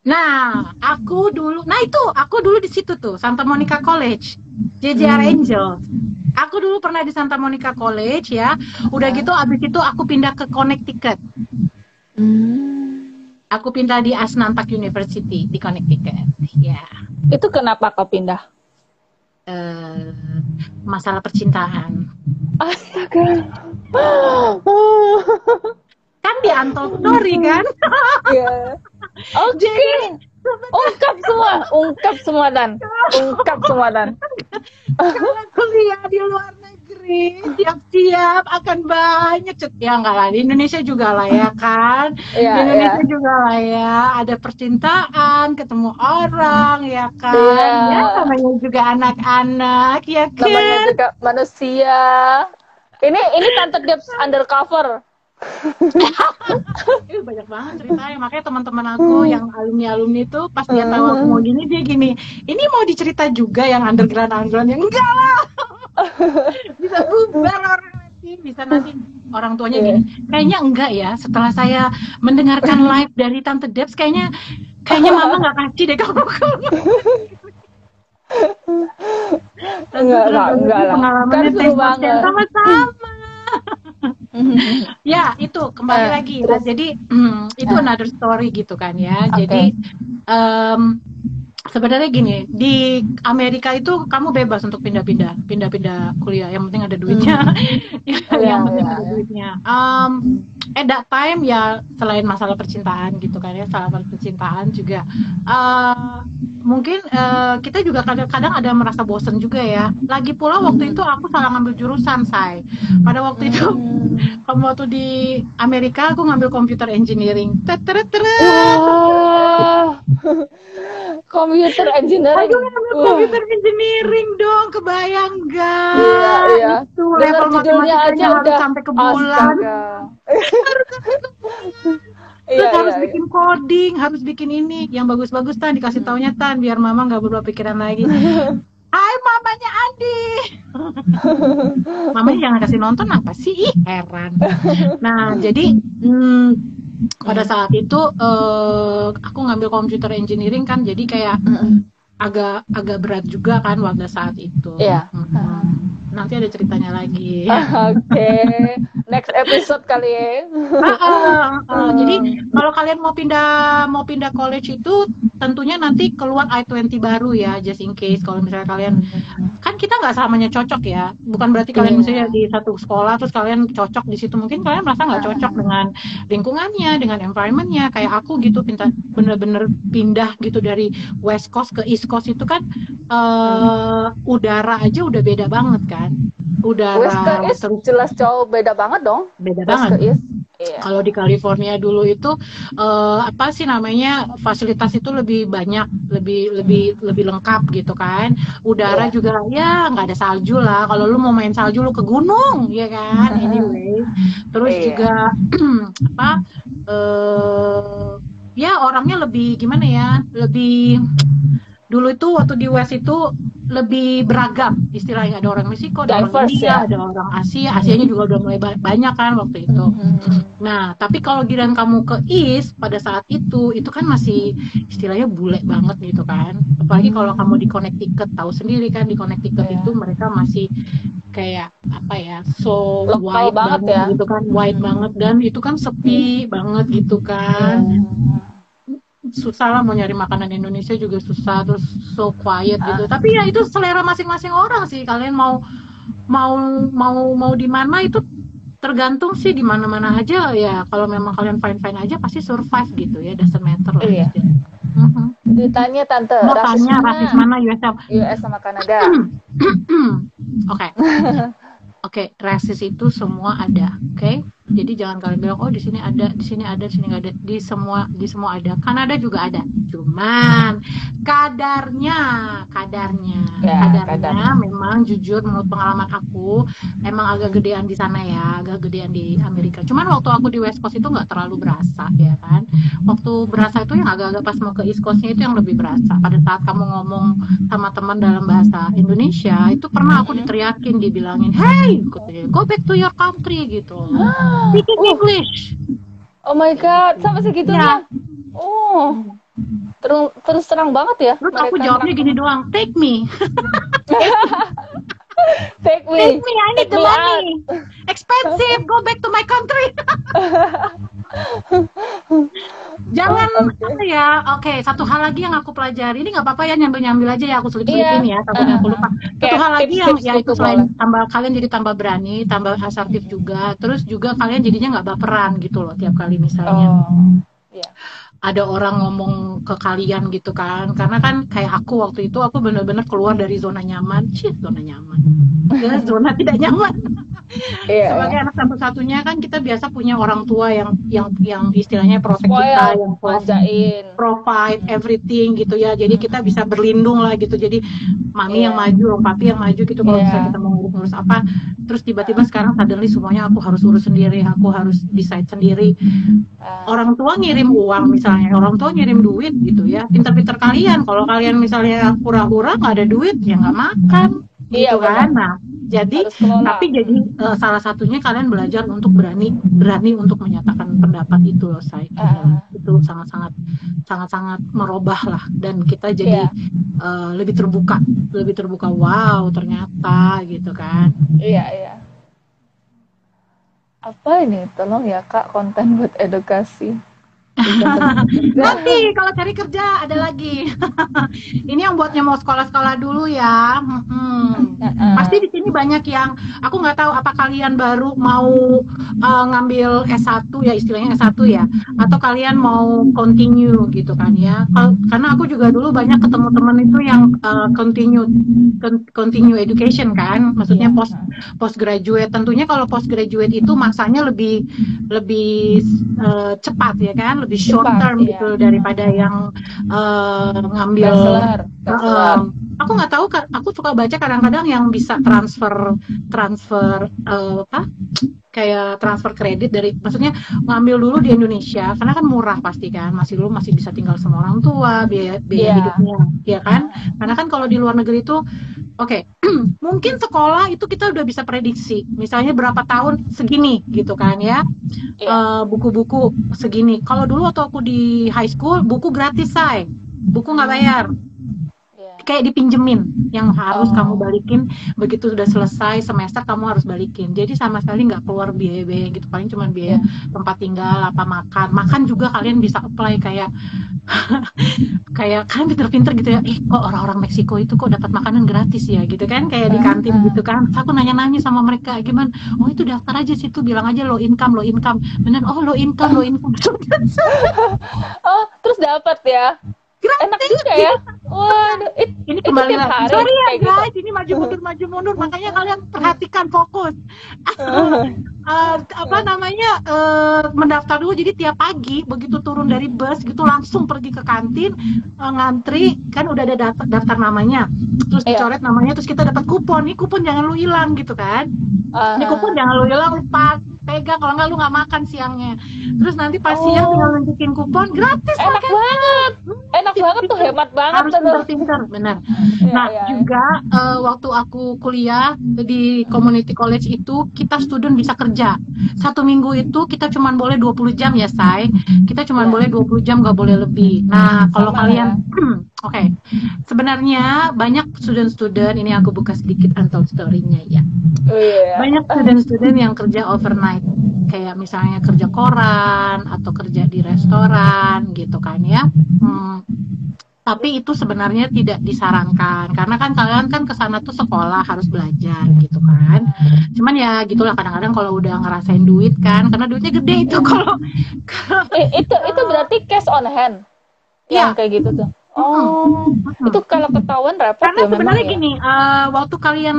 Nah, aku dulu, nah itu aku dulu di situ tuh, Santa Monica College, JJR Angel. Aku dulu pernah di Santa Monica College ya. Udah gitu abis itu aku pindah ke Connecticut. Hmm. Aku pindah di Asnantak University di Connecticut. Ya, Itu kenapa kau pindah? eh, masalah percintaan. Astaga. Kan di Untold Story kan? Iya. Oke. Ungkap semua, ungkap semua Dan. Ungkap semua Dan. Kalau kuliah di luar negeri, siap-siap akan banyak cet ya enggak lah di Indonesia juga lah ya kan. Iya, di Indonesia iya. juga lah ya, ada percintaan, ketemu orang ya kan. Iya. Ya namanya juga anak-anak ya kan. Namanya juga manusia. Ini ini tante Debs undercover. Ih, banyak banget ceritanya. Makanya teman-teman aku yang alumni alumni itu pas dia tahu aku mau gini dia gini ini mau dicerita juga yang underground underground yang enggak lah. Bisa bubar orang nanti bisa nanti orang tuanya gini kayaknya enggak ya setelah saya mendengarkan live dari tante Debs kayaknya kayaknya mama nggak kasih deh kamu Enggak, enggak, enggak lah. Kan seru banget. Mas. sama-sama ya itu kembali Eh, lagi terus? jadi hmm, itu another story gitu kan ya Oke. jadi em, sebenarnya gini di Amerika itu kamu bebas untuk pindah-pindah pindah-pindah kuliah. Yang penting ada duitnya. Yang Iya, penting iya, ada iya. duitnya. Em, at that time ya selain masalah percintaan gitu kan ya masalah percintaan juga. Eh, mungkin eh, kita juga kadang-kadang ada merasa bosen juga ya. Lagi pula waktu itu aku salah ngambil jurusan say pada waktu itu kamu waktu di Amerika aku ngambil computer engineering. Teret. Wah. Computer engineering. Aduh, Wah. computer engineering dong, kebayang gak? Iya, iya. Itu level matematikanya aja harus udah sampai ke bulan. astaga. Terus Iya, harus iya, bikin coding, harus bikin ini, yang bagus-bagus tan dikasih taunya tan, biar mama nggak berubah pikiran lagi. Hai mamanya Andi. mamanya jangan kasih nonton apa sih? Ih, heran. Nah, jadi hmm, pada saat itu eh, aku ngambil computer engineering kan, jadi kayak agak agak berat juga kan pada saat itu. Iya. Mm-mm. Nanti ada ceritanya lagi. Oke, next episode kali ya. Ah, ah. Jadi kalau kalian mau pindah mau pindah college itu tentunya nanti keluar I-20 baru ya, just in case kalau misalnya kalian kan kita nggak selamanya cocok ya. Bukan berarti kalian misalnya di satu sekolah terus kalian cocok di situ mungkin kalian merasa nggak cocok dengan lingkungannya, dengan environmentnya. Kayak aku gitu pinta bener-bener pindah gitu dari West Coast ke East Coast itu kan eh udara aja udah beda banget kan. Udara West ke East terus jelas jauh beda banget dong. beda West banget. ke East. Iya. Kalau di California dulu itu eh, apa sih namanya fasilitas itu lebih banyak, lebih lebih lebih lengkap gitu kan. Udara Iya. juga ya nggak ada salju lah. Kalau lu mau main salju lu ke gunung, ya kan. Anyway, terus Iya. juga apa? eh ya orangnya lebih gimana ya? Lebih dulu itu waktu di West itu lebih beragam istilahnya ada orang Meksiko, ada orang India, ya? ada orang Asia, Asianya juga udah mulai ba- banyak kan waktu itu. Nah, tapi kalau giliran kamu ke East pada saat itu, itu kan masih istilahnya bule banget gitu kan. Apalagi kalau kamu di Connecticut, tahu sendiri kan di Connecticut Iya. itu mereka masih kayak apa ya so Lokal white banget banget, ya. gitu kan white banget dan itu kan sepi banget gitu kan susah lah mau nyari makanan Indonesia juga susah terus so quiet gitu tapi ya itu selera masing-masing orang sih kalian mau mau mau mau di mana itu tergantung sih di mana-mana aja ya kalau memang kalian fine fine aja pasti survive gitu ya doesn't matter lah Iya. Mhm. Ditanya tante, mau rasis tanya mana? rasis mana US US sama Kanada. Oke. Oke, rasis itu semua ada, oke? Jadi jangan kalian bilang oh di sini ada, di sini ada, di sini nggak ada. Di semua di semua ada. Kanada juga ada. Cuman kadarnya, kadarnya, Ya, kadarnya memang jujur menurut pengalaman aku emang agak gedean di sana ya, agak gedean di Amerika. Cuman waktu aku di West Coast itu nggak terlalu berasa ya kan. Waktu berasa itu yang agak-agak pas mau ke East Coastnya itu yang lebih berasa. Pada saat kamu ngomong sama teman dalam bahasa Indonesia, itu pernah aku diteriakin, dibilangin, hey, go back to your country gitu. Speaking English. Oh my god, sampai segitunya. Oh. Terus terus terang banget ya. Terus aku jawabnya gini doang, take me, Take me. take me, I need Take the money. Expensive, go back to my country. Jangan Oke. apa ya, oke satu hal lagi yang aku pelajari ini nggak apa-apa ya nyambil-nyambil aja ya aku selip-selipin Iya. ya takutnya aku lupa. Satu Kayak hal lagi yang tips-tips ya itu selain tambah kalian jadi tambah berani, tambah asertif juga, terus juga kalian jadinya nggak baperan gitu loh tiap kali misalnya Oh. Iya. Ada orang ngomong ke kalian gitu kan. Karena kan kayak aku waktu itu aku bener-bener keluar dari zona nyaman. Sih zona nyaman. Ya zona tidak nyaman. Iya. sebagai anak satu-satunya kan kita biasa punya orang tua yang yang yang istilahnya protect Spoil, kita yang manjain. provide everything gitu ya. Jadi kita bisa berlindung lah gitu. Jadi mami Iya. yang maju om papi yang maju gitu kalau Iya. misalnya kita mau ngurus apa. Terus tiba-tiba sekarang suddenly semuanya aku harus urus sendiri aku harus decide sendiri. Ah, orang tua ngirim uang misalnya orang tua ngirim duit gitu ya. Pinter-pinter kalian. Kalau kalian misalnya pura-pura nggak ada duit ya nggak makan. Iya, gitu kan? Nah jadi tapi jadi eh, salah satunya kalian belajar untuk berani berani untuk menyatakan pendapat itu loh saya Ah. itu sangat-sangat sangat-sangat merubah lah. Dan kita jadi Iya. eh, lebih terbuka. Lebih terbuka wow ternyata gitu kan. Iya, iya. Apa ini? Tolong ya Kak, konten buat edukasi. Nanti kalau cari kerja ada lagi. Ini yang buatnya mau sekolah-sekolah dulu ya. Heeh. Pasti di sini banyak yang aku nggak tahu apa kalian baru mau uh, ngambil S1 ya istilahnya S1 ya atau kalian mau continue gitu kan ya. Karena aku juga dulu banyak ketemu teman itu yang uh, continue con- continue education kan, maksudnya Iya. post postgraduate. Tentunya kalau postgraduate itu masanya lebih lebih uh, cepat ya kan, lebih short Cepat, term iya. gitu daripada yang uh, ngambil Bachelor, bachelor. Um, aku nggak tahu kan aku suka baca kadang-kadang yang bisa transfer transfer uh, apa kayak transfer kredit dari maksudnya ngambil dulu di Indonesia karena kan murah pasti kan masih dulu masih bisa tinggal sama orang tua biaya biaya Iya. hidupnya ya kan karena kan kalau di luar negeri itu oke mungkin sekolah itu kita udah bisa prediksi misalnya berapa tahun segini gitu kan ya Iya. Eh, buku-buku segini kalau dulu waktu aku di high school buku gratis say buku nggak bayar. Kayak dipinjemin yang harus Oh. kamu balikin. Begitu sudah selesai semester kamu harus balikin. Jadi sama sekali nggak keluar biaya-biaya gitu. Paling cuma biaya tempat tinggal apa makan. Makan juga kalian bisa apply kayak kayak kalian pinter-pinter gitu ya. Eh kok orang-orang Meksiko itu kok dapat makanan gratis ya gitu kan? Kayak di kantin gitu kan. Aku nanya-nanya sama mereka gimana? Oh itu daftar aja situ bilang aja low income low income. Bener oh low income low income. Oh, terus dapat ya? Enak juga ya? Waduh, it, ini itu kembali tiap lagi hari sorry ya gitu. guys ini maju mundur maju mundur. Makanya kalian perhatikan fokus. Eh, apa namanya eh, mendaftar dulu. Jadi tiap pagi begitu turun dari bus gitu langsung pergi ke kantin eh, ngantri. Kan udah ada daftar, daftar namanya. Terus Iya. dicoret namanya terus kita dapat kupon. Nih kupon jangan lu hilang gitu kan? Ah, ini kupon jangan lu hilang lupa pegang kalau nggak lu nggak makan siangnya. Terus nanti pas siang Oh. tinggal nunjukin kupon gratis enak makan. banget. Enak banget tuh, hemat banget harus. Pintar-pintar benar Iya, nah iya, iya. juga eh, waktu aku kuliah di community college itu kita student bisa kerja satu minggu itu kita cuma boleh 20 jam ya say kita cuma Iya. boleh 20 jam nggak boleh lebih nah kalau Sama kalian Oke, sebenarnya banyak student-student ini aku buka sedikit untold story-nya ya. Oh, iya. Banyak student-student yang kerja overnight, kayak misalnya kerja koran atau kerja di restoran gitu kan ya. Hmm, tapi itu sebenarnya tidak disarankan karena kan kalian kan ke sana tuh sekolah harus belajar gitu kan cuman ya gitulah kadang-kadang kalau udah ngerasain duit kan karena duitnya gede itu kalau eh, itu itu berarti cash on hand yang ya. kayak gitu tuh oh hmm. itu kalau ketahuan repot karena ya sebenarnya ya? gini uh, waktu kalian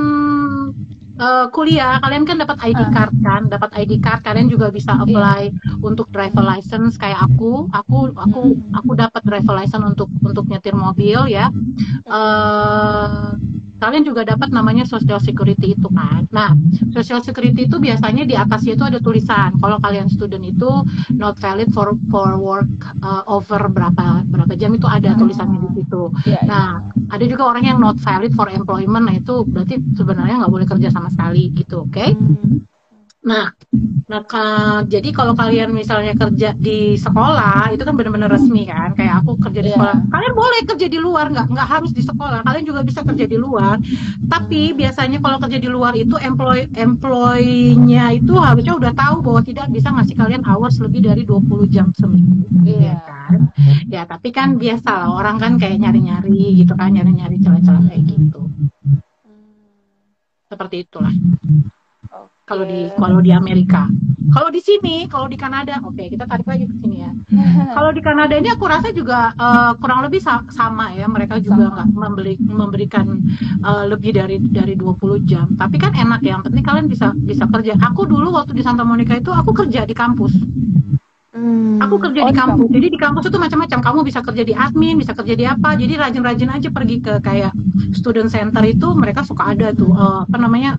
uh, kuliah kalian kan dapat ID ah. card kan dapat ID card kalian juga bisa iya. apply yeah. untuk driver license kayak aku aku aku hmm. aku dapat driver license untuk untuk nyetir mobil ya uh, kalian juga dapat namanya social security itu kan. Nah, social security itu biasanya di atasnya itu ada tulisan kalau kalian student itu not valid for for work uh, over berapa berapa jam itu ada tulisannya di situ. Yeah, iya. nah, ada juga orang yang not valid for employment. Nah, itu berarti sebenarnya nggak boleh kerja sama sekali gitu, oke? Okay? Hmm. Nah, nah jadi kalau kalian misalnya kerja di sekolah itu kan benar-benar resmi kan, kayak aku kerja di yeah. sekolah. Kalian boleh kerja di luar, nggak nggak harus di sekolah. Kalian juga bisa kerja di luar. Tapi biasanya kalau kerja di luar itu employ employ-nya itu harusnya udah tahu bahwa tidak bisa ngasih kalian hours lebih dari 20 jam seminggu, yeah. ya kan? Ya tapi kan biasa lah orang kan kayak nyari-nyari gitu kan, nyari-nyari celah-celah kayak gitu. Seperti itulah kalau di kalau di Amerika. Kalau di sini, kalau di Kanada, oke okay, kita tarik lagi ke sini ya. kalau di Kanada ini aku rasa juga uh, kurang lebih sa sama ya, mereka juga nggak membeli memberikan uh, lebih dari dari 20 jam. Tapi kan enak ya, yang penting kalian bisa bisa kerja. Aku dulu waktu di Santa Monica itu aku kerja di kampus. Hmm. Aku kerja oh, di kampus. Di Jadi di kampus itu macam-macam. Kamu bisa kerja di admin, bisa kerja di apa. Jadi rajin-rajin aja pergi ke kayak student center itu mereka suka ada tuh uh, apa namanya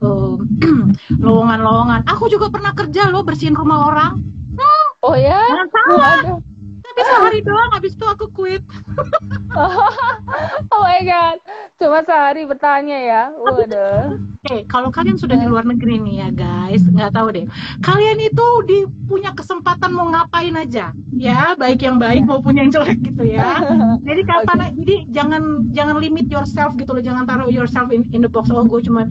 lowongan-lowongan. Uh, Aku juga pernah kerja loh bersihin rumah orang. Hmm. Oh ya? Jangan salah tapi sehari doang habis itu aku quit. Oh my god. Cuma sehari bertanya ya? Waduh. oke okay, kalau kalian sudah di luar negeri nih ya guys nggak tahu deh. Kalian itu di punya kesempatan mau ngapain aja? Ya baik yang baik iya. maupun yang jelek gitu ya. Jadi kapan okay. jadi jangan jangan limit yourself gitu loh. Jangan taruh yourself in, in the box. Oh gue cuma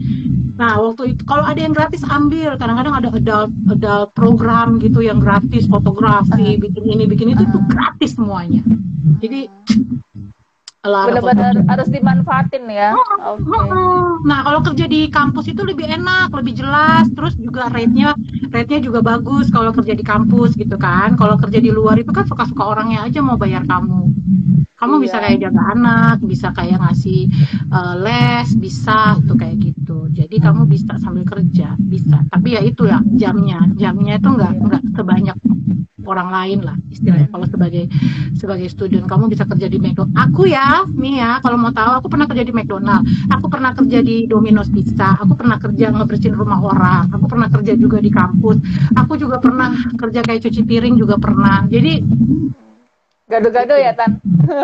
Nah, waktu itu kalau ada yang gratis ambil. Kadang-kadang ada adult adult program gitu yang gratis fotografi, bikin ini, bikin itu tuh gratis semuanya. Jadi benar-benar harus dimanfaatin ya. Okay. Nah kalau kerja di kampus itu lebih enak, lebih jelas, terus juga rate-nya rate-nya juga bagus kalau kerja di kampus gitu kan. Kalau kerja di luar itu kan suka-suka orangnya aja mau bayar kamu. Kamu iya. bisa kayak jaga anak, bisa kayak ngasih uh, les, bisa itu kayak gitu. Jadi kamu bisa sambil kerja, bisa. Tapi ya itu ya jamnya, jamnya itu nggak nggak sebanyak orang lain lah istilahnya. Kalau sebagai sebagai student kamu bisa kerja di McDonald aku ya ya kalau mau tahu aku pernah kerja di McDonald. Aku pernah kerja di Domino's Pizza. Aku pernah kerja ngebersihin rumah orang. Aku pernah kerja juga di kampus. Aku juga pernah kerja kayak cuci piring juga pernah. Jadi gado-gado ya Tan.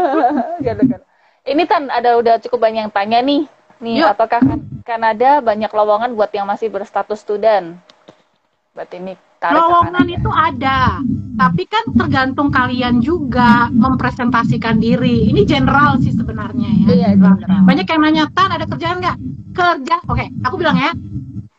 Gado-gado ini Tan ada udah cukup banyak yang tanya nih. Nih Yuk. apakah kan Kanada banyak lowongan buat yang masih berstatus student? Berarti ini lowongan itu ada tapi kan tergantung kalian juga mempresentasikan diri. Ini general sih sebenarnya ya. Iya, banyak yang nanya tan ada kerjaan nggak? Kerja. Oke aku bilang ya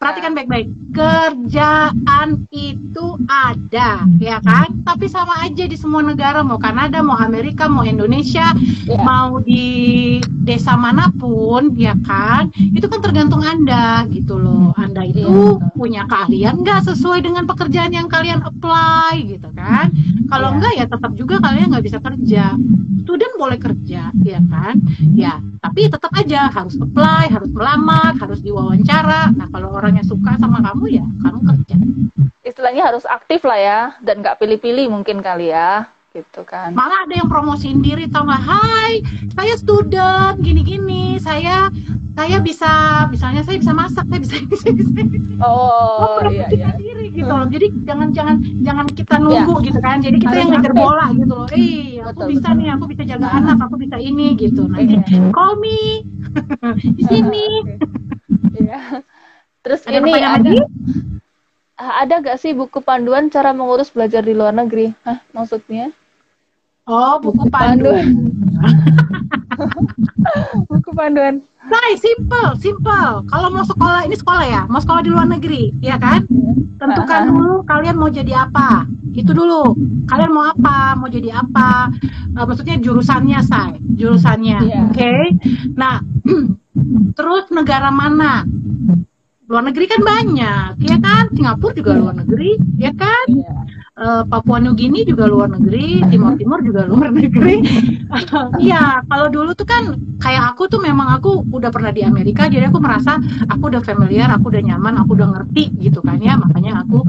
perhatikan baik-baik. Kerjaan itu ada ya kan? Tapi sama aja di semua negara. Mau Kanada mau Amerika mau Indonesia yeah. mau di desa mana pun ya kan? Itu kan tergantung anda gitu loh. Anda itu yeah. punya keahlian nggak sesuai dengan pekerjaan yang kalian apply gitu kan? Kalau yeah. enggak ya tetap juga kalian nggak bisa kerja. Student boleh kerja ya kan? Ya tapi tetap aja harus apply harus melamar harus diwawancara. Nah kalau orangnya suka sama kamu ya kamu kerja istilahnya harus aktif lah ya dan nggak pilih-pilih mungkin kali ya gitu kan malah ada yang promosiin diri tau nggak Hai saya student gini-gini saya saya bisa misalnya saya bisa masak saya bisa bisa bisa, oh, oh iya, iya. diri gitu loh jadi jangan jangan jangan kita nunggu yeah. gitu kan jadi kita Harus yang ngejar bola gitu loh eh aku betul, bisa betul. nih aku bisa jaga nah. anak aku bisa ini gitu nanti yeah. call me di sini yeah. Terus ada ini ada lagi? ada gak sih buku panduan cara mengurus belajar di luar negeri? Hah, maksudnya? Oh, buku, buku panduan. buku panduan Say, simple, simple. Kalau mau sekolah, ini sekolah ya, mau sekolah di luar negeri, ya kan? Tentukan dulu kalian mau jadi apa. Itu dulu. Kalian mau apa, mau jadi apa. Uh, maksudnya jurusannya, say. Jurusannya, Iya. oke? Nah, terus negara mana? Luar negeri kan banyak, ya kan? Singapura juga luar negeri, ya kan? Iya. Eh, Papua New Guinea juga luar negeri, Timur Timur juga luar negeri. Iya, kalau dulu tuh kan kayak aku tuh memang aku udah pernah di Amerika, jadi aku merasa aku udah familiar, aku udah nyaman, aku udah ngerti gitu kan ya, makanya aku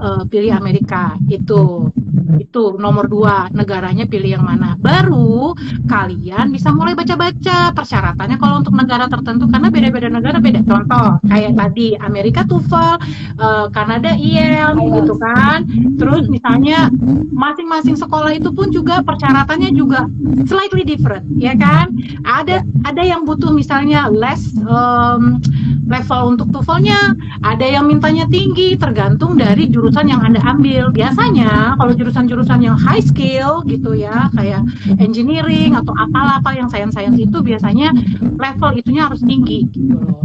eh, pilih Amerika. Itu itu nomor dua negaranya pilih yang mana. Baru kalian bisa mulai baca-baca persyaratannya kalau untuk negara tertentu karena beda-beda negara beda. Contoh kayak tadi Amerika TOEFL eh, Kanada IELTS gitu kan. Terus misalnya masing-masing sekolah itu pun juga persyaratannya juga slightly different ya kan ada ada yang butuh misalnya less em, level untuk TOEFL-nya ada yang mintanya tinggi tergantung dari jurusan yang anda ambil biasanya kalau jurusan-jurusan yang high skill gitu ya kayak engineering atau apalah apa yang sains-sains itu biasanya level itunya harus tinggi gitu loh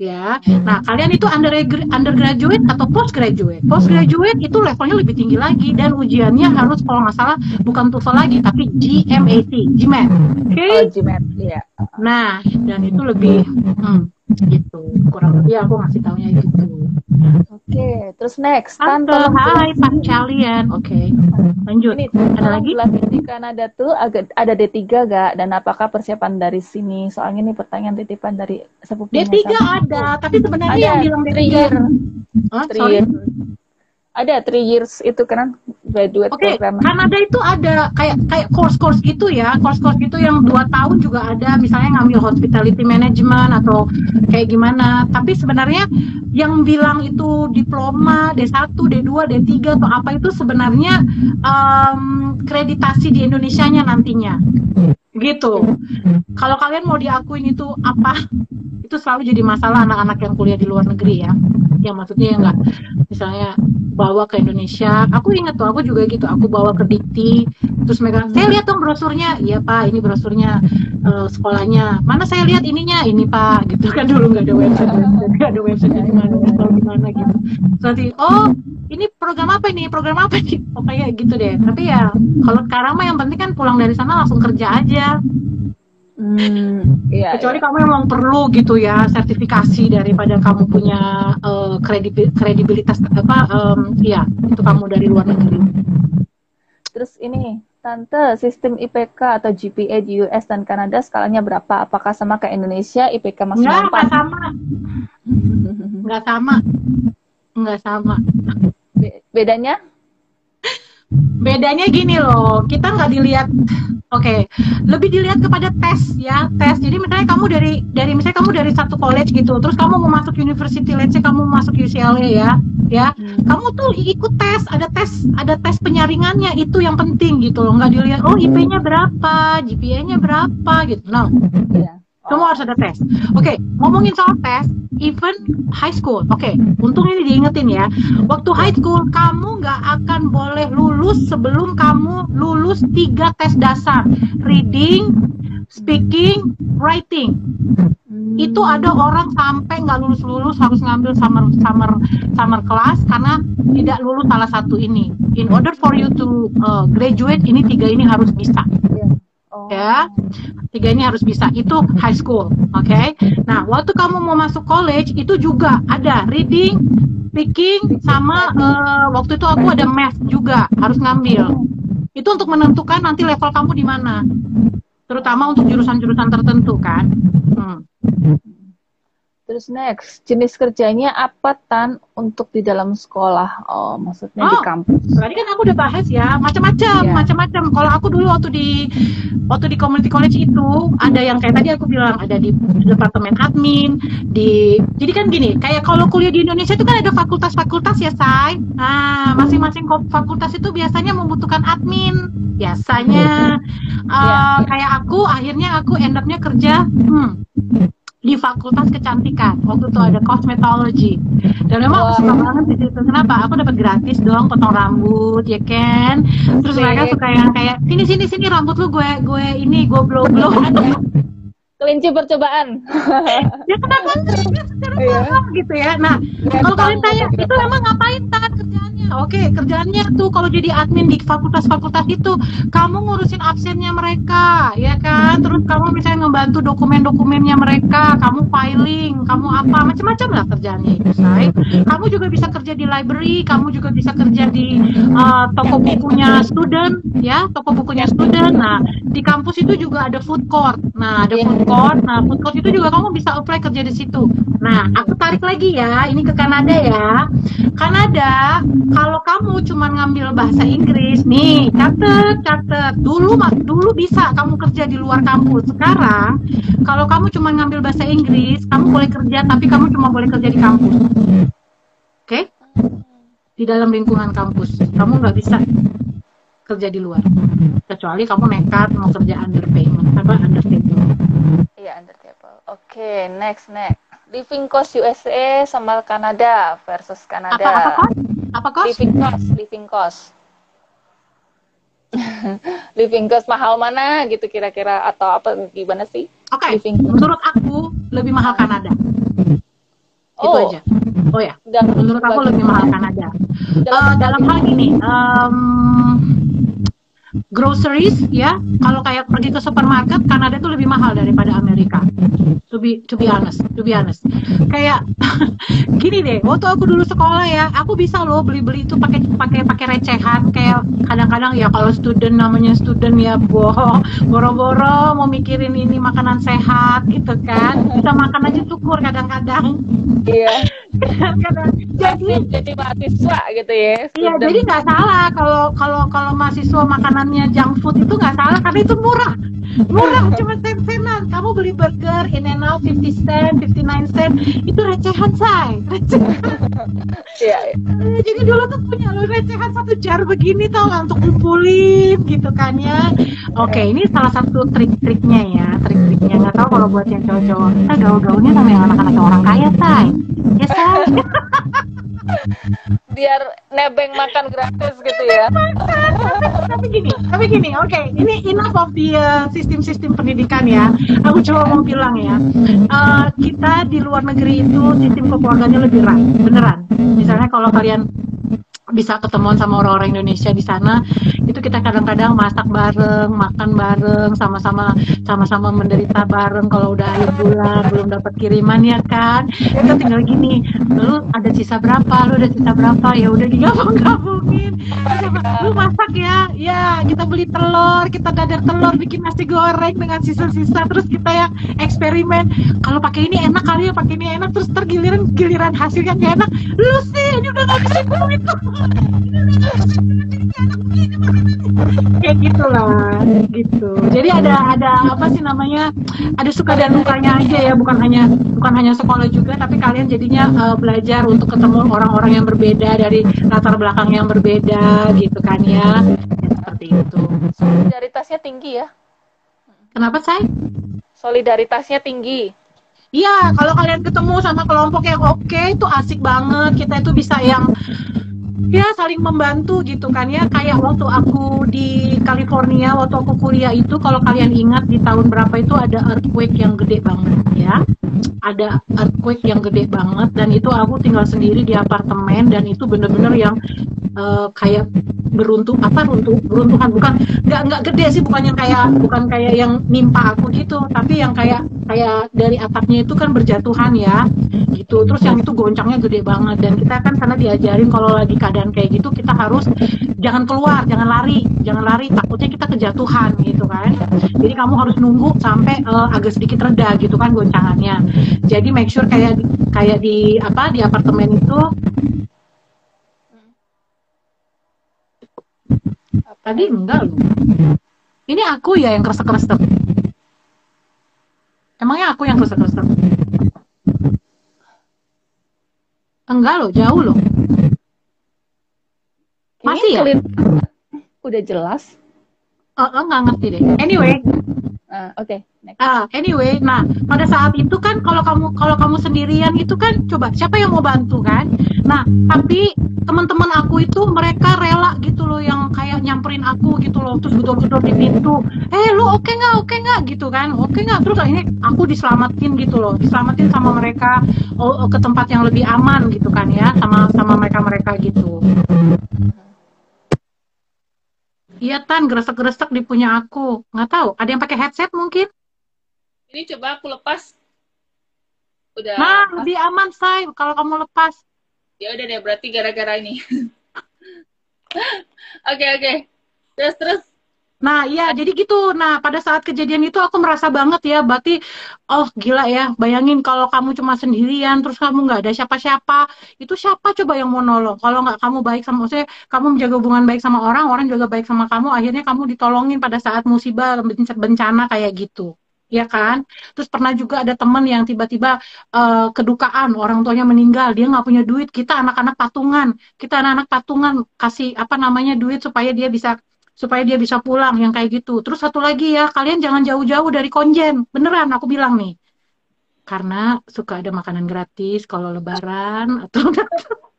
ya. Nah, kalian itu under undergraduate atau postgraduate. Postgraduate itu levelnya lebih tinggi lagi dan ujiannya harus kalau nggak salah bukan TOEFL lagi tapi GMAT, GMAT. Oke. oh GMAT iya Nah, dan itu lebih hmm, gitu. Kurang lebih aku ngasih taunya gitu. oke terus next Tante, tolong hai Pak kalian. Oke. Lanjut. Ini Ada lagi? di Kanada tuh agak ada D3 gak dan apakah persiapan dari sini? Soalnya ini pertanyaan titipan dari sepupunya. D3 sama- ada, tapi sebenarnya Ada yang bilang D3 three year, Hah, three sorry. Ada three years itu kan graduate Oke, program. Kanada itu ada kayak kayak course-course gitu ya, course-course gitu yang dua tahun juga ada, misalnya ngambil hospitality management atau kayak gimana. Tapi sebenarnya yang bilang itu diploma D1, D2, D3 atau apa itu sebenarnya em, kreditasi di Indonesianya nantinya. Gitu. Kalau kalian mau diakuin itu apa? Itu selalu jadi masalah anak-anak yang kuliah di luar negeri ya. Yang maksudnya yang nggak misalnya bawa ke Indonesia. Aku ingat tuh, aku juga gitu. Aku bawa ke Dikti, terus megang. Saya lihat dong brosurnya. Iya pak, ini brosurnya eh, sekolahnya. Mana saya lihat ininya? Ini pak, gitu kan dulu nggak ada website, nggak ada website di mana, mana gitu. Terus nanti, oh ini program apa ini? Program apa nih? Pokoknya gitu deh. Tapi ya kalau sekarang mah yang penting kan pulang dari sana langsung kerja aja. Hmm, iya. Kecuali kamu emang perlu gitu ya sertifikasi daripada kamu punya eh, kredibil- kredibilitas apa em, ya itu kamu dari luar negeri. Terus ini, Tante, sistem IPK atau GPA di US dan Kanada skalanya berapa? Apakah sama kayak Indonesia? IPK masih enggak 4? sama. Enggak sama. Enggak sama. Be- Bedanya? Bedanya gini loh, kita nggak dilihat Oke, lebih dilihat kepada tes ya, tes. Jadi misalnya kamu dari dari misalnya kamu dari satu college gitu, terus kamu mau masuk university, let's say kamu masuk UCLA ya, ya, kamu tuh ikut tes, ada tes, ada tes penyaringannya itu yang penting gitu loh, nggak dilihat oh IP-nya berapa, GPA-nya berapa gitu, no, Iya. Semua harus ada tes. Oke, ngomongin soal tes, even high school. Oke, untung ini diingetin ya. Waktu high school kamu nggak akan boleh lulus sebelum kamu lulus tiga tes dasar, reading, speaking, writing. Itu ada orang sampai nggak lulus lulus harus ngambil summer summer summer class karena tidak lulus salah satu ini. In order for you to uh, graduate, ini tiga ini harus bisa. Oh. ya. Tiga ini harus bisa. Itu high school oke? Nah waktu kamu mau masuk college itu juga ada reading speaking sama eh, waktu itu aku ada math juga harus ngambil. Itu untuk menentukan nanti level kamu di mana. Terutama untuk jurusan-jurusan tertentu kan? Hmm. Terus next, jenis kerjanya apa Tan untuk di dalam sekolah? Oh, maksudnya di Oh. kampus. Tadi kan aku udah bahas ya, macam-macam, Iya. macam-macam. Kalau aku dulu waktu di waktu di community college itu ada yang kayak tadi aku bilang ada di departemen admin, di jadi kan gini, kayak kalau kuliah di Indonesia itu kan ada fakultas-fakultas ya, say. Nah, masing-masing fakultas itu biasanya membutuhkan admin. Biasanya Iya. eh, kayak aku akhirnya aku end up-nya kerja hmm, di Fakultas Kecantikan. Waktu itu ada cosmetology. Dan memang aku Wow. suka banget di situ. Kenapa? Aku dapat gratis dong potong rambut, ya kan? Terus Asik. mereka suka yang kayak sini sini sini rambut lu gue gue ini gue blow blow. Kelinci percobaan. ya kenapa secara Iya. gitu ya. Nah, Keren kalau kalian tanya itu emang ngapain Oke, kerjaannya tuh kalau jadi admin di fakultas-fakultas itu kamu ngurusin absennya mereka, ya kan? Terus kamu misalnya ngebantu dokumen-dokumennya mereka, kamu filing, kamu apa macam-macam lah kerjaannya itu, say. Kamu juga bisa kerja di library, kamu juga bisa kerja di uh, toko bukunya student, ya, toko bukunya student. Nah, di kampus itu juga ada food court. Nah, ada Iya. food court. Nah, food court itu juga kamu bisa apply kerja di situ. Nah, aku tarik lagi ya, ini ke Kanada ya. Kanada, kalau kamu cuma ngambil bahasa Inggris, nih, catet, catet. Dulu dulu bisa kamu kerja di luar kampus. Sekarang, kalau kamu cuma ngambil bahasa Inggris, kamu boleh kerja, tapi kamu cuma boleh kerja di kampus. Oke? Di dalam lingkungan kampus. Kamu nggak bisa kerja di luar. Kecuali kamu nekat mau kerja underpayment, apa undertable. Iya, under table. Oke, next next. Living cost USA sama Kanada versus Kanada. Apa apa kos? Living cost, living cost. living cost mahal mana gitu kira-kira atau apa gimana sih? Oke, cost. menurut aku lebih mahal Kanada. Itu Oh, aja. Oh ya, dan menurut aku lebih mahal Kanada. Eh, dalam hal gini, em, groceries ya, kalau kayak pergi ke supermarket, Kanada itu lebih mahal daripada Amerika. To be to be honest, to be honest. Kayak gini deh, waktu aku dulu sekolah ya, aku bisa loh beli-beli itu pakai pakai pakai recehan kayak kadang-kadang ya kalau student namanya student ya bohong, boro-boro mau mikirin ini makanan sehat gitu kan. Bisa makan aja syukur kadang-kadang. iya. Kadang-kadang. Jadi jadi mahasiswa gitu ya. Iya, jadi nggak salah kalau kalau kalau mahasiswa makanannya junk food itu nggak salah karena itu murah. Murah cuma sen-senan. Kamu beli burger in and out 50 cent, 59 cent, itu recehan say. Recehan. Iya, iya. Eh, Jadi dulu tuh punya lo recehan satu jar begini tau nggak untuk kumpulin gitu kan ya. Oke, ini salah satu trik-triknya ya, trik-triknya nggak tahu kalau buat yang cowok-cowok. Kita gaul-gaulnya sama yang anak-anak orang kaya say. Ya say. biar nebeng makan gratis gitu ya. tapi gini, tapi gini, oke, ini enough of the uh, sistem-sistem pendidikan ya. Aku coba mau bilang ya, uh, kita di luar negeri itu sistem kekeluarganya lebih erat, beneran. Misalnya kalau kalian bisa ketemuan sama orang-orang Indonesia di sana itu kita kadang-kadang masak bareng makan bareng sama-sama sama-sama menderita bareng kalau udah akhir bulan belum dapat kiriman ya kan? Kita tinggal gini lu ada sisa berapa? Lu ada sisa berapa? Ya udah digabung-gabungin lu masak ya. Ya kita beli telur kita dadar telur bikin nasi goreng dengan sisa-sisa terus kita yang eksperimen. Kalau pakai ini enak kali ya pakai ini enak terus tergiliran giliran hasilnya enak. Lu sih ini udah nggak bisa duit kayak gitulah gitu jadi ada ada apa sih namanya ada suka dan dukanya aja ya bukan hanya bukan hanya sekolah juga tapi kalian jadinya uh, belajar untuk ketemu orang-orang yang berbeda dari latar belakang yang berbeda gitu kan ya, ya seperti itu Solidaritasnya tinggi ya. kenapa say Solidaritasnya tinggi. Iya, kalau kalian ketemu sama kelompok yang oke itu asik banget. Kita itu bisa yang ya saling membantu gitu kan ya. Kayak waktu aku di California, waktu aku kuliah itu kalau kalian ingat di tahun berapa itu ada earthquake yang gede banget ya. Ada earthquake yang gede banget dan itu aku tinggal sendiri di apartemen dan itu bener-bener yang eh, kayak beruntung apa runtuh beruntuhan bukan nggak nggak gede sih bukan yang kayak bukan kayak yang nimpa aku gitu tapi yang kayak kayak dari atapnya itu kan berjatuhan ya gitu. Terus yang itu goncangnya gede banget dan kita kan sana diajarin kalau lagi keadaan kayak gitu kita harus jangan keluar jangan lari jangan lari takutnya kita kejatuhan gitu kan. Jadi kamu harus nunggu sampai eh, agak sedikit reda gitu kan goncangannya. Jadi make sure kayak kayak di apa di apartemen itu tadi enggak loh ini aku ya yang kresek-kresek emangnya aku yang kresek-kresek enggak loh jauh loh Masih ya? Udah jelas. Eh, eh, nggak ngerti deh anyway Ah, Oke. Uh, anyway, nah pada saat itu kan kalau kamu kalau kamu sendirian itu kan coba siapa yang mau bantu kan? Nah tapi teman-teman aku itu mereka rela gitu loh yang kayak nyamperin aku gitu loh terus gedor-gedor di pintu. Eh lu oke okay nggak oke okay nggak gitu kan? Oke okay nggak terus ini aku diselamatin gitu loh diselamatin sama mereka oh, ke tempat yang lebih aman gitu kan ya sama sama mereka mereka gitu. Iya Tan, gresek-gresek di punya aku. Nggak tahu, ada yang pakai headset mungkin? Ini coba aku lepas. Udah. Nah, lepas. lebih aman, say kalau kamu lepas. Ya udah deh, berarti gara-gara ini. Oke, oke. Okay, okay. Terus, terus. Nah, iya, jadi gitu. Nah, pada saat kejadian itu aku merasa banget ya, berarti, oh gila ya, bayangin kalau kamu cuma sendirian, terus kamu nggak ada siapa-siapa, itu siapa coba yang mau nolong? Kalau nggak kamu baik sama, maksudnya kamu menjaga hubungan baik sama orang, orang juga baik sama kamu, akhirnya kamu ditolongin pada saat musibah, bencana kayak gitu ya kan? Terus pernah juga ada teman yang tiba-tiba uh, kedukaan orang tuanya meninggal, dia nggak punya duit, kita anak-anak patungan, kita anak-anak patungan kasih apa namanya duit supaya dia bisa supaya dia bisa pulang yang kayak gitu. Terus satu lagi ya, kalian jangan jauh-jauh dari konjen, beneran aku bilang nih, karena suka ada makanan gratis kalau lebaran atau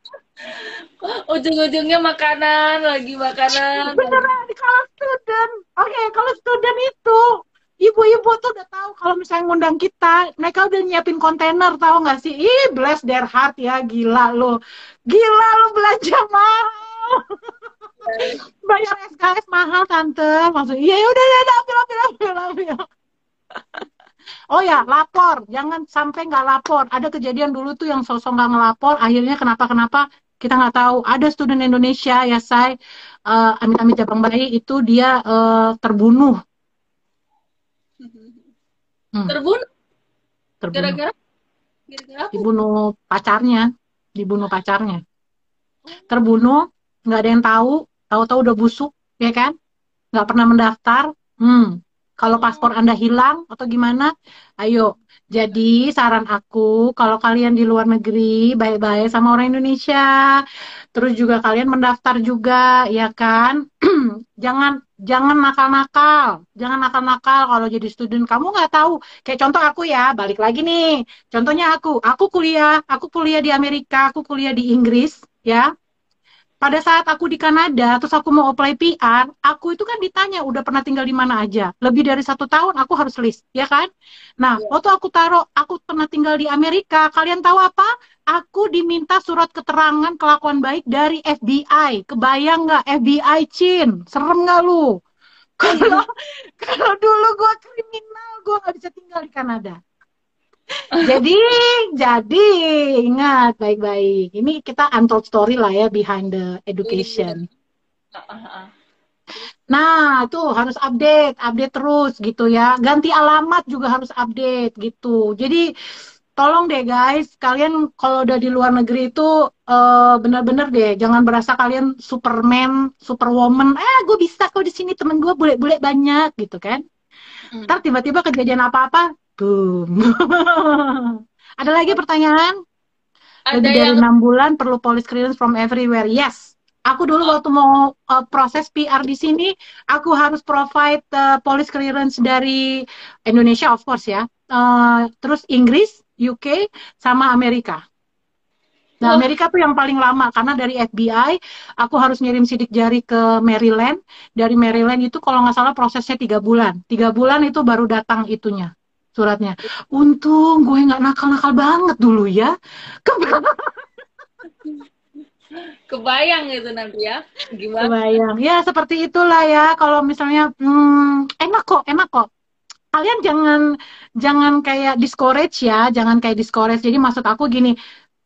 ujung-ujungnya makanan lagi makanan. Beneran kalau student. Oke okay, kalau student itu ibu-ibu tuh udah tahu kalau misalnya ngundang kita, mereka udah nyiapin kontainer, tahu nggak sih? Ih, bless their heart ya, gila lo. Gila lo belanja mahal. Bayar SKS mahal tante. Maksud, iya ya udah ya ambil ambil ambil ambil. Oh ya, lapor. Jangan sampai nggak lapor. Ada kejadian dulu tuh yang sosok nggak ngelapor, akhirnya kenapa-kenapa kita nggak tahu. Ada student Indonesia ya, saya uh, amit-amit Jepang bayi itu dia uh, terbunuh Hmm. Terbunuh? Terbunuh. Gara-gara? Dibunuh pacarnya. Dibunuh pacarnya. Terbunuh, nggak ada yang tahu. Tahu-tahu udah busuk, ya kan? Nggak pernah mendaftar. Hmm. Kalau paspor Anda hilang atau gimana, ayo. Jadi saran aku, kalau kalian di luar negeri, baik-baik sama orang Indonesia. Terus juga kalian mendaftar juga, ya kan? jangan jangan nakal-nakal, jangan nakal-nakal kalau jadi student. Kamu nggak tahu. Kayak contoh aku ya, balik lagi nih. Contohnya aku, aku kuliah, aku kuliah di Amerika, aku kuliah di Inggris, ya pada saat aku di Kanada, terus aku mau apply PR, aku itu kan ditanya udah pernah tinggal di mana aja. Lebih dari satu tahun aku harus list, ya kan? Nah, yeah. waktu aku taruh aku pernah tinggal di Amerika, kalian tahu apa? Aku diminta surat keterangan kelakuan baik dari FBI. Kebayang nggak FBI Chin? Serem nggak lu? Kalau kalau dulu gue kriminal, gue nggak bisa tinggal di Kanada jadi jadi ingat baik-baik. Ini kita untold story lah ya behind the education. Nah tuh harus update update terus gitu ya. Ganti alamat juga harus update gitu. Jadi tolong deh guys kalian kalau udah di luar negeri itu uh, bener-bener deh jangan berasa kalian superman superwoman. Eh gue bisa kok di sini temen gue bule-bule banyak gitu kan. Hmm. ntar tiba-tiba kejadian apa-apa Boom. Ada lagi pertanyaan? Ada Lebih dari enam bulan perlu police clearance from everywhere. Yes. Aku dulu waktu mau uh, proses PR di sini, aku harus provide uh, police clearance dari Indonesia, of course ya. Uh, terus Inggris, UK, sama Amerika. Nah, Amerika tuh yang paling lama karena dari FBI aku harus ngirim sidik jari ke Maryland. Dari Maryland itu kalau nggak salah prosesnya tiga bulan. Tiga bulan itu baru datang itunya suratnya. Untung gue nggak nakal-nakal banget dulu ya. Kebayang gitu nanti ya. Gimana? Kebayang. Ya seperti itulah ya. Kalau misalnya hmm, enak kok, enak kok. Kalian jangan jangan kayak discourage ya, jangan kayak discourage. Jadi maksud aku gini,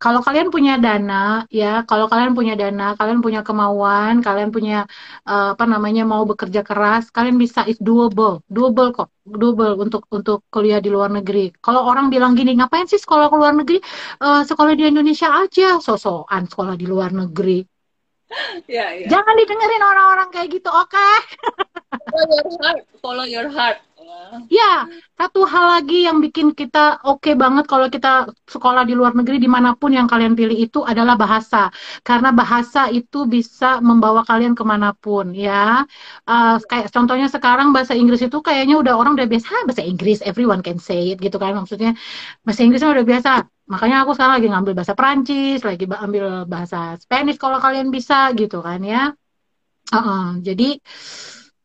kalau kalian punya dana ya kalau kalian punya dana kalian punya kemauan kalian punya uh, apa namanya mau bekerja keras kalian bisa is doable doable kok double untuk untuk kuliah di luar negeri. Kalau orang bilang gini ngapain sih sekolah ke luar negeri? Uh, sekolah di Indonesia aja. Sosokan sekolah di luar negeri. Ya, ya. jangan didengerin orang-orang kayak gitu oke? Okay? follow your heart follow your heart Ya, satu hal lagi yang bikin kita oke banget kalau kita sekolah di luar negeri di mana pun yang kalian pilih itu adalah bahasa. Karena bahasa itu bisa membawa kalian ke mana pun ya. Uh, kayak contohnya sekarang bahasa Inggris itu kayaknya udah orang udah biasa, "Hah, bahasa Inggris everyone can say it gitu kan. Maksudnya bahasa Inggrisnya udah biasa. Makanya aku sekarang lagi ngambil bahasa Prancis, lagi ambil bahasa Spanish kalau kalian bisa gitu kan ya. Uh -uh. Jadi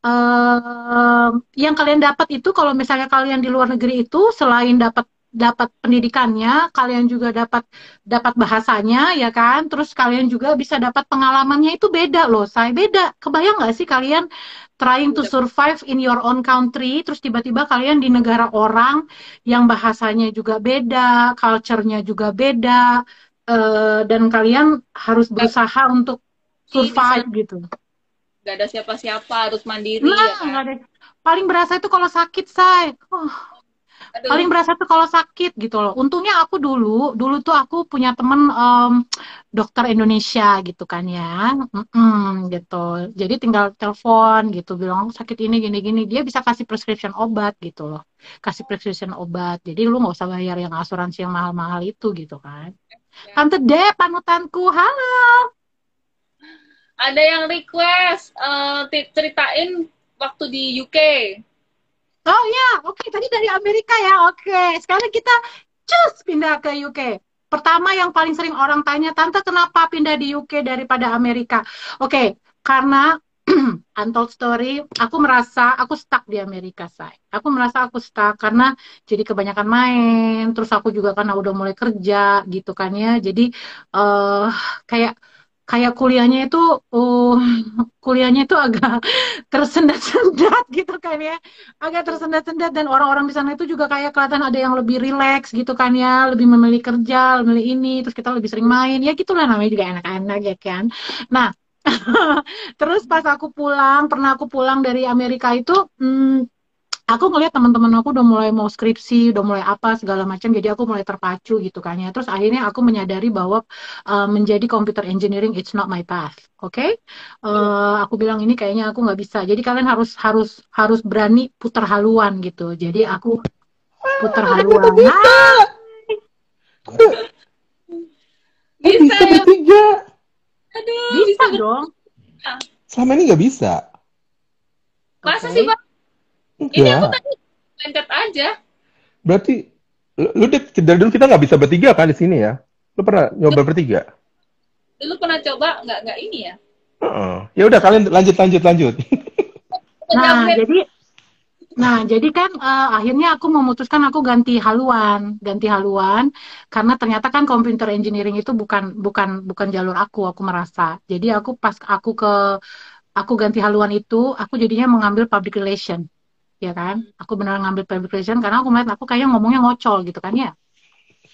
uh, yang kalian dapat itu kalau misalnya kalian di luar negeri itu selain dapat dapat pendidikannya, kalian juga dapat dapat bahasanya, ya kan? Terus kalian juga bisa dapat pengalamannya itu beda loh, saya beda. Kebayang nggak sih kalian trying to survive in your own country, terus tiba-tiba kalian di negara orang yang bahasanya juga beda, culture-nya juga beda, uh, dan kalian harus berusaha untuk survive gitu nggak ada siapa-siapa harus mandiri nah, ya kan? ada. paling berasa itu kalau sakit say. Oh. paling berasa tuh kalau sakit gitu loh. Untungnya aku dulu dulu tuh aku punya temen um, dokter Indonesia gitu kan ya. Mm -mm, gitu. Jadi tinggal telepon gitu bilang aku sakit ini gini gini. Dia bisa kasih prescription obat gitu loh. Kasih prescription obat. Jadi lu nggak usah bayar yang asuransi yang mahal-mahal itu gitu kan. Ya. Tante Dep panutanku. Halo ada yang request uh, ceritain waktu di UK. Oh ya, oke. Okay. Tadi dari Amerika ya, oke. Okay. Sekarang kita cus pindah ke UK. Pertama yang paling sering orang tanya, Tante kenapa pindah di UK daripada Amerika? Oke, okay. karena untold story, aku merasa aku stuck di Amerika, say. Aku merasa aku stuck karena jadi kebanyakan main, terus aku juga karena udah mulai kerja gitu kan ya. Jadi uh, kayak kayak kuliahnya itu uh, kuliahnya itu agak tersendat-sendat gitu kan ya. Agak tersendat-sendat dan orang-orang di sana itu juga kayak kelihatan ada yang lebih rileks gitu kan ya. Lebih memilih kerja memilih ini terus kita lebih sering main. Ya gitulah namanya juga anak-anak ya kan. Nah terus pas aku pulang pernah aku pulang dari Amerika itu hmm, aku ngeliat teman-teman aku udah mulai mau skripsi, udah mulai apa segala macam, jadi aku mulai terpacu gitu kan ya. Terus akhirnya aku menyadari bahwa uh, menjadi computer engineering it's not my path, oke? Okay? Uh, aku bilang ini kayaknya aku nggak bisa. Jadi kalian harus harus harus berani putar haluan gitu. Jadi aku putar haluan. Bisa, bisa bertiga. Aduh, bisa, bisa dong. Selama ini nggak bisa. Masa okay. sih, Pak? Ini aku tadi pencet aja. Berarti lu deh dari dulu kita nggak bisa bertiga kan di sini ya? Lu pernah nyoba bertiga? Lu pernah coba nggak nggak ini ya? Uh -uh. Ya udah kalian lanjut lanjut lanjut. nah jadi Nah, jadi kan uh, akhirnya aku memutuskan aku ganti haluan, ganti haluan karena ternyata kan computer engineering itu bukan bukan bukan jalur aku, aku merasa. Jadi aku pas aku ke aku ganti haluan itu, aku jadinya mengambil public relation ya kan aku benar ngambil public relation karena aku melihat aku kayaknya ngomongnya ngocol gitu kan ya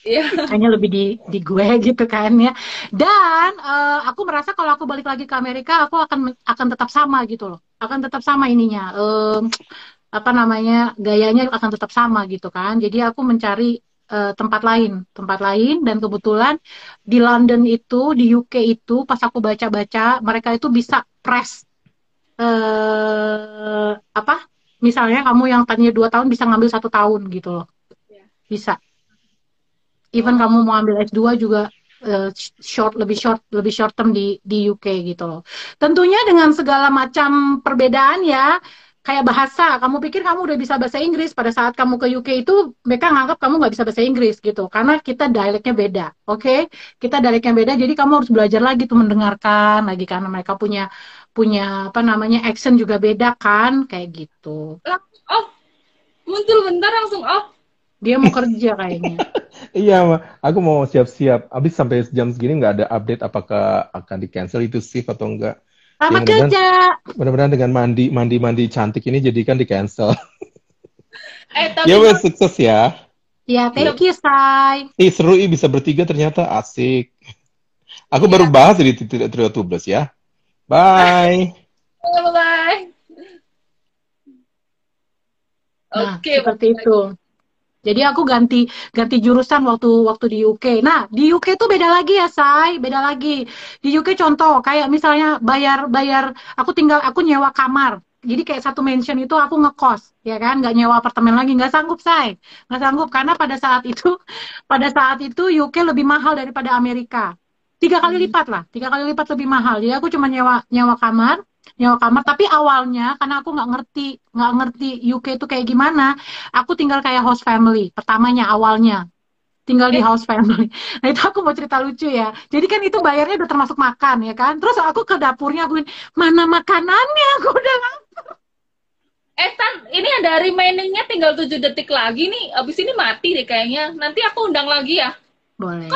Iya. Kayaknya lebih di di gue gitu kan ya. Dan uh, aku merasa kalau aku balik lagi ke Amerika, aku akan akan tetap sama gitu loh. Akan tetap sama ininya. Um, apa namanya gayanya akan tetap sama gitu kan. Jadi aku mencari uh, tempat lain, tempat lain dan kebetulan di London itu, di UK itu pas aku baca-baca mereka itu bisa press uh, apa misalnya kamu yang tadinya dua tahun bisa ngambil satu tahun gitu loh yeah. bisa even oh. kamu mau ambil S2 juga uh, short lebih short lebih short term di di UK gitu loh tentunya dengan segala macam perbedaan ya kayak bahasa kamu pikir kamu udah bisa bahasa Inggris pada saat kamu ke UK itu mereka nganggap kamu nggak bisa bahasa Inggris gitu karena kita dialeknya beda oke okay? kita dialeknya beda jadi kamu harus belajar lagi tuh mendengarkan lagi karena mereka punya punya apa namanya action juga beda kan kayak gitu. Oh, muncul bentar langsung oh. Dia mau kerja kayaknya. iya, aku mau siap-siap. Abis sampai jam segini nggak ada update apakah akan di cancel itu shift atau enggak. Sama kerja. Mudah-mudahan dengan mandi mandi mandi cantik ini jadikan di cancel. eh, tapi ya wes sukses ya. Ya, thank you, Say. Ih, seru ih bisa bertiga ternyata asik. Aku ya. baru bahas di Trio Tubeless ya. Bye. Bye. Bye. Nah, Oke, okay, seperti itu. Jadi aku ganti ganti jurusan waktu waktu di UK. Nah, di UK tuh beda lagi ya, Say. Beda lagi. Di UK contoh kayak misalnya bayar bayar aku tinggal aku nyewa kamar. jadi kayak satu mansion itu aku ngekos ya kan nggak nyewa apartemen lagi nggak sanggup say nggak sanggup karena pada saat itu pada saat itu UK lebih mahal daripada Amerika tiga kali lipat lah tiga kali lipat lebih mahal jadi aku cuma nyewa nyewa kamar nyewa kamar tapi awalnya karena aku nggak ngerti nggak ngerti UK itu kayak gimana aku tinggal kayak host family pertamanya awalnya tinggal di house family. Nah itu aku mau cerita lucu ya. Jadi kan itu bayarnya udah termasuk makan ya kan. Terus aku ke dapurnya aku mana makanannya aku udah Eh Tan, ini ada remainingnya tinggal 7 detik lagi nih. Abis ini mati deh kayaknya. Nanti aku undang lagi ya. Boleh.